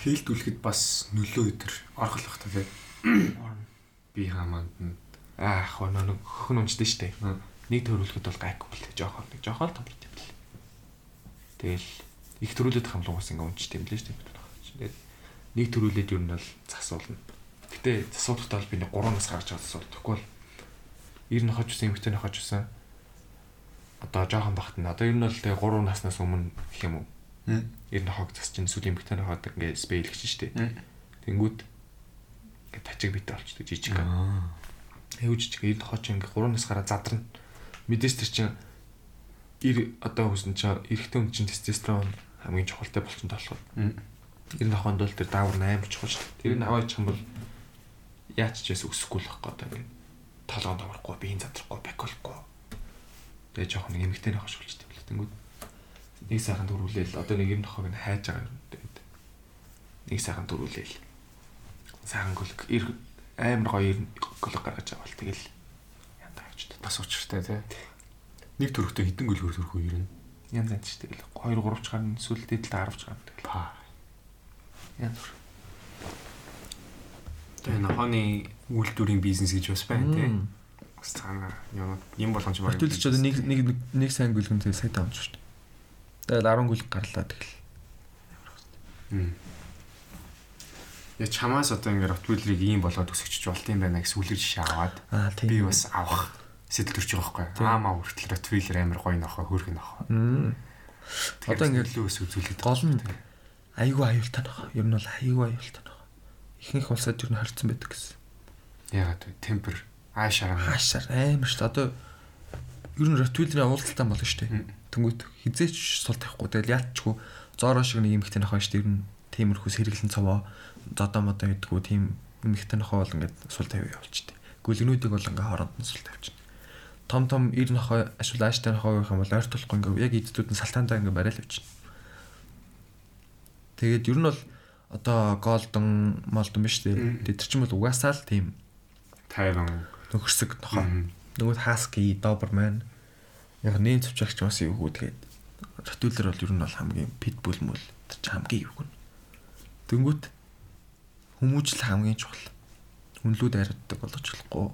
Хийлдүүлэхэд бас нөлөө өдр орхолох та тий. Би хамаанд нь Аах нэг хөхн унждээ штэ. Нэг төрүүлэхэд бол гайгүй бэл жоохон нэг жоохон л томрот юм бэл. Тэгэл их төрүүлээд хамлуугаас ингээ унжт юм лээ штэ. Нэг төрүүлээд ер нь бол засуулна. Гэтэ засуулахдаа бол би нэг 3 нас гаргаж байгаа засуул. Бол 90 нохож усан эмхтэй нохож усан. Одоо жоохон багт нь одоо ер нь бол тэгээ 3 наснаас өмнө гэх юм уу? 90 нохог засч чинь сүлийн эмхтэй нохоод ингээ спейлгч штэ. Тэнгүүд ингээ тачиг битээ болчдөг жижиг. Аа. Эвж чиг 90 нохоо чинь ингээ 3 нас гараа задарна. Мэдээс тэр чинь ир одоо хүсэн чинь эрэгтэй хүн чинь тестостерон хамгийн чухалтай болчихсон болохоор 90 нохоонд бол тэр даавар 8 чухал шүү дээ. Тэр нь аваачих юм бол яач ч яс өсөхгүй л байхгүй одоо ингээ толгоонд авахгүй, биеийн задрахгүй, баколохгүй. Тэгээ жоохон нэг эмгтэй нохоо шулчтэй байл. Тэнгүүд нэг сайхан дөрүүлээл одоо нэг 90 нохоог нь хайж байгаа юм тэгээд нэг сайхан дөрүүлээл сайхан гөлг амар гоё гөлг гаргаж бол тэгэл янда авчдаг. Бас учиртай тий. Нэг төрхтөө хідэн гөлгөр төрхөө ер нь. Янз янз ч тэгэл 2 3 ч гарна эсвэл дээдэлд 10 ч гарна тэгэл. Па. Янз бүр. Тэгээ нохооны үйлдвэрийн бизнес гэж бас байна тий. Мм. Бас цаана юм болгоомж баг. Хөтөлч одоо нэг нэг нэг сайн гүлгэн тэгээ сая таамж шүү дээ. Тэгэл 10 гүлг гарлаа тэгэл. Я чамаас одоо ингээд ротвейлерийг ийм болгоод өсгөж болт юм байна гэсэн үлгэр жишээ аваад Аа тийм. би бас авах сэтэл төрж байгаа байхгүй. Аамаа хүртэл ротвейлер амар гоё нохоо хөөрх нохоо. Мм. Одоо ингээд лөө ус үзүүлээд гол нь айгүй аюултай нөх. Ер нь бол айгүй аюултай нөх. Ихэнх улсад ер нь хорцсон байдаг гэсэн. ягаад вэ? Темпер аашаар Хаашаар амар шүү. Одоо ер нь ротвейлерийн уулзалтай болно шүү дээ. Тэнгүүт хизээч сул тавихгүй. Тэгэл яатчгүй зороо шиг нэг эмхтэй нохоо шүү дээ. Ер нь тиймэрхүү сэргэлэн цаваа додоо модоо гэдгүү тийм эмхтэй нохоо бол ингээд сул тавиа явуулчихдээ. Гүлгнүүдийг бол ингээд хооронд нь сул тавьчихна. Том том ир нохоо ашгүй ааштай нохоо гэх юм бол ойртуулахгүй ингээд яг эддүүд нь салтаандаа ингээд барайл явчихна. Тэгээд ер нь бол одоо голдон молдон биш дээ. Тэр чинь бол угаасаа л тийм тайван нөхөрсөг нохоо. Мм. Нөгөө хаски, доберман яг нээн цөвчагч бас эвгүй тэгээд ротвейлер бол ер нь бол хамгийн питбул мөл тэр чинь хамгийн эвгүй. Дөнгөт хүмүүжил хамгийн чухал. Үнлүүд ариддаг болгож болохгүй.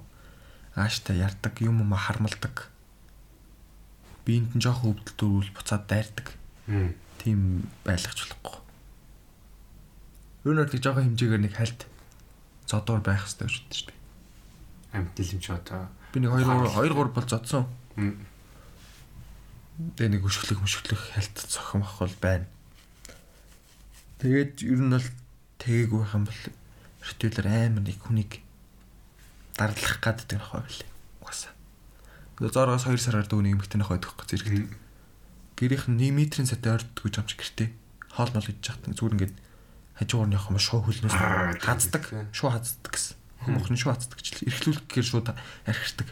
Ааштай ярддаг, юм юм хармалдаг. Биенд нь жоох өвдөлт төрүүл буцаад дайрдаг. Тийм байлгаж болохгүй. Юу нэг жоох хэмжээгээр нэг хальт зодоор байх хэрэгтэй гэж боддог шүү дээ. Амьд нэлэмж одоо Би нэг 2 2 3 бол зодсон. Тэгээ нэг өшөглөх мөшөглөх хальт цохим ах бол байна. Тэгээд ер нь бол тэгээгүй байх юм бол ритуалэр амар нэг хүнийг дарлах гаддаг нөх байл. Угаасаа. Тэгээд зооргоос 2 сараар дүүний эмэгтэй нөх байдаг хэрэг зэрэг. Гэрийнх нь 1 метрийн сатэ орддог гэж амч гэртээ. Хоол мол гэж яхад зүгээр ингээд явах юм шоу хөлнөөс тийм. Шоу хаздаг гэсэн. Шоу хаздаг гэж л эрхлүүлэх гэхээр шууд архирдаг.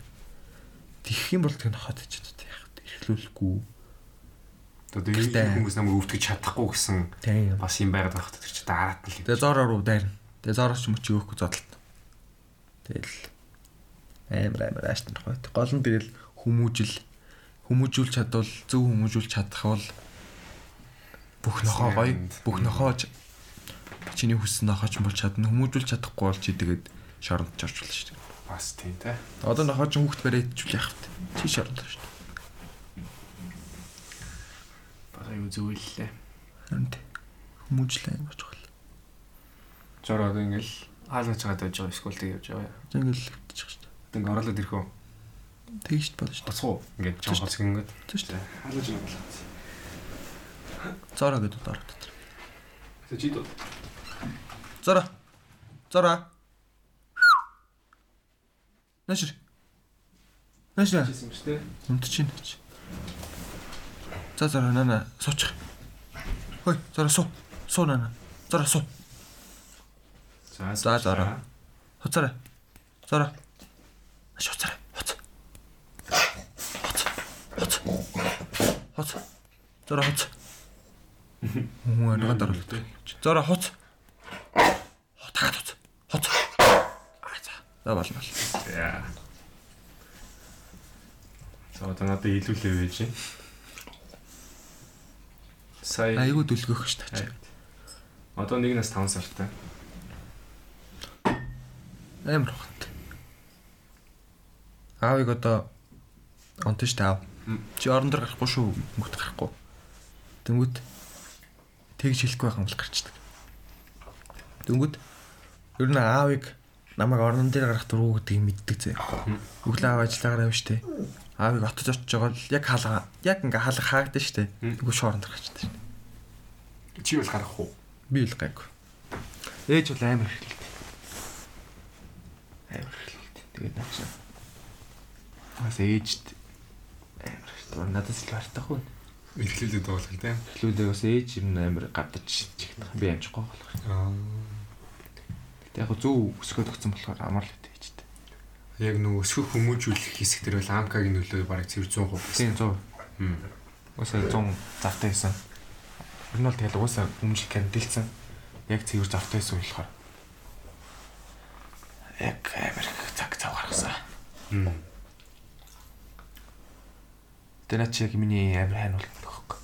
Тэгэх юм бол тэг нохоод ч одоо яах вэ? Эрхлүүлэхгүй. Гэхдээ- хүмүүс намайг өвдгөж чадахгүй гэсэн бас юм байгаад байх тэр чинь дараат нь л юм. Тэгээ зороор руу дайрна. Тэгээ зороос ч мөч өгөхгүй зодолт. Тэгэл амар амар ааштай байт. Гол нь тэгэл хүмүүжил хүмүүжүүлж чадвал зөв хүмүүжүүлж чадах бол бүх нохоо гоё бүх нохоо ч- чиний хүссэн нохооч болж чадна хүмүүжүүлж чадахгүй бол чи тэгээд шоронд ч болно шүү дээ. Бас тийм те. Одоо ч хүүхд барайдчул яах вэ? Чи шоронд шүү дээ. Бага юу зөвлөлээ. Харин тий. Хүмүүжлээ амар чухал. Зор одоо ингээл хаалгаж байгаа дэж байгаа скул тэг явж байгаа. Зангил хэвчих шүү дээ. Ингээ оролоод ирэх үү? Тэгж болно шүү дээ. Боцгоо ингээд жоо хоцг ингээд. Зөв шүү дээ. Хаалгаж болоо. Зороо гэдэг доор дотор. Тэгээ чи дөө. Зора. Зора. Нашир. Нашир. Чийсэн юм шүү дээ. Унтчих чи. За зора нана суучих. Хөөе, зора суу. Суу нана. Зора суу. За За, зора. Хуцаарай. Зора. Аш хуцаарай. Хуц. Хуц. Хуц. Хуц. Зора хуц. Муу нэг дор. Зора хуц. Хутгаад хуц. Хуц. Аа за. За болно. Яа. За одоо надад илүүлээ байж. Сая Айгуу дүлгөх ш тач. Одоо нэг нас 5 сартай. Амар хот. Аавыг одоо онтон штэ аав. Мм. Чи орон дээр гарахгүй шүү. Мөхт гарахгүй. Тэнгүүт тэгж хэлэхгүй байх юм бол гарчдаг. Тэнгүүт ер нь аавыг намайг орон дээр гарах дуруу гэдгийг мэддэг зэ. Өглөө аав ажиллаагаар авь штэ. Аавыг отож очиж байгаа л яг хаалга яг ингээ хаалга хаагдсан штэ. Тэгвэл шууран дээр гарчдаг штэ. Чи бол гарах уу? Би л гайгүй. Ээж бол амар хэрхэлт. Амар хэрхэлт. Тэгээд наач. Бас ээжд амар хэрхэлт. Надаас л бартах уу. Илхлүүлээд байгаа л тийм. Хэрхлүүдээ бас ээж юм амар гадаж чихнах. Би амжихгүй болох. Аа. Гэтэ яг зөв өсгөөд өгсөн болохоор амар л хэвтэй ээжтэй. Яг нөгөө өсгөх хүмүүжүүлэх хэсэг дээр бол амкагийн нөлөө бараг цэвэр 100% Тийм гэсэн. 100. Хм. Уусаа 100 завтай байсан. Тэр нь бол тэгэл уусаа хүмүүжил кандилсан. Яг цэвэр завтай байсан болохоор. Яг амар цаг цав гаргасан. Хм. Тэр чи яг миний амар хайн бол нөхөхгүй.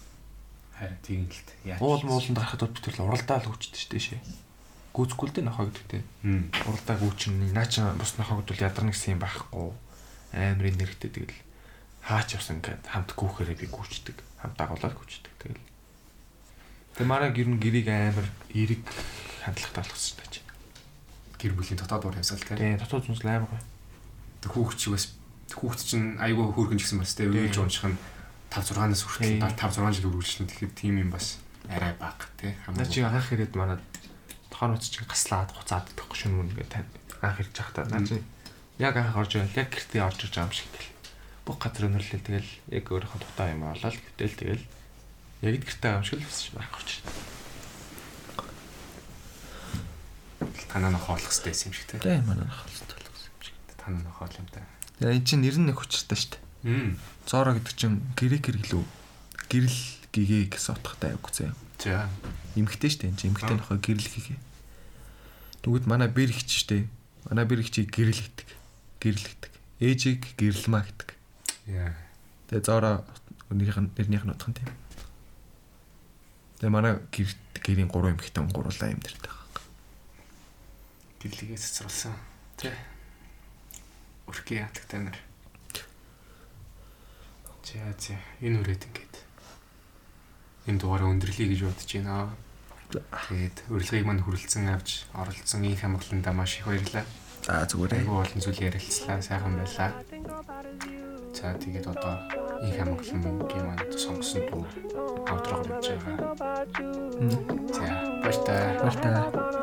Харин тийм л т. Яа. Уул мууланд гарахад бол битэл уралдаа л үүчтэй шүү дээ Гүцгүй л дээ нохоо гэдэг те. Хм. Уралдаа гүүчин наа чи бус нохоо гэдвэл ядарна гэсэн юм байхгүй. Амар энергитэй тэгэл хаач явсан ингээд хамт гүүхээрээ би гүүчдэг. Хамт дагуулаад гүүчдэг тэгэл. Тэг мараа гэр нь гэрийг амар эрэг хандлагатай болгосон шүү дээ. Гэр бүлийн дотоод уур явсаал. Тэгээ дотоод зүнс амар гоё. Тэг хүүхд чи бас хүүхд чинь айгүй хөөргөн ч гэсэн бас Тийм. үйлж унших нь 5 6-наас хүртэл Тийм. 5 6 жил үргэлжлэн тэгэхээр тийм юм бас арай бага тийм. Наа чи анх ирээд манай тохон уц чинь гаслаад хуцаад байхгүй шүн мөн ингээд тань анх ирж байхдаа наа чи яг анх орж ирэл яг гэртээ орж ирж байгаа юм шиг гэл. Бүх газар өнөрлөл тэгэл яг өөрийнхөө дутаа юм олоод гэтэл тэгэл яг гэртээ байгаа юм шиг л бас байх орж ирсэн. танаа нохоолох хэрэгтэй юм шиг тийм. Тэгээ манай болгосон юм шиг. Танаа нохоол юм та. Тэгээ эн чинь нэр нь хүчтэй шүү дээ. Зора гэдэг чинь грек гэрлүү. Гэрэл гэгээ гэсэн утгатай яг үзээ. За. Имхтэй штэ энэ имхтэй нөхө гэрэл хийхээ. Нүгд манай бэр их штэ. Манай бэр их чи гэрэл хийдэг. Гэрэл хийдэг. Ээжийг гэрэлмаа гэдэг. Яа. Тэгээ зоороо нэрнийх нь нэрнийх нь утхан тийм. Тэгээ манай гэр гэрийн гурван эмэгтэй гурлаа юм дэртэй байгаа. Гэрлэгээ цэцэрлсэн. Тэ. Өрхий ятагтай нар. За за энэ үрээд ингээд энэ дугаараа өндөрлөе гэж бодож байна. Тэгээд урилгыг мань хүрэлцэн авч оролцсон их хамгаалалтаа маш их баярлалаа. За зүгээр ээ. Олон зүйл ярилцлаа. Сайхан байлаа. За тэгээд одоо их хамгаалалтын манд сонгосон дуу авдраг болж байгаа. За баяр та. Баяр та.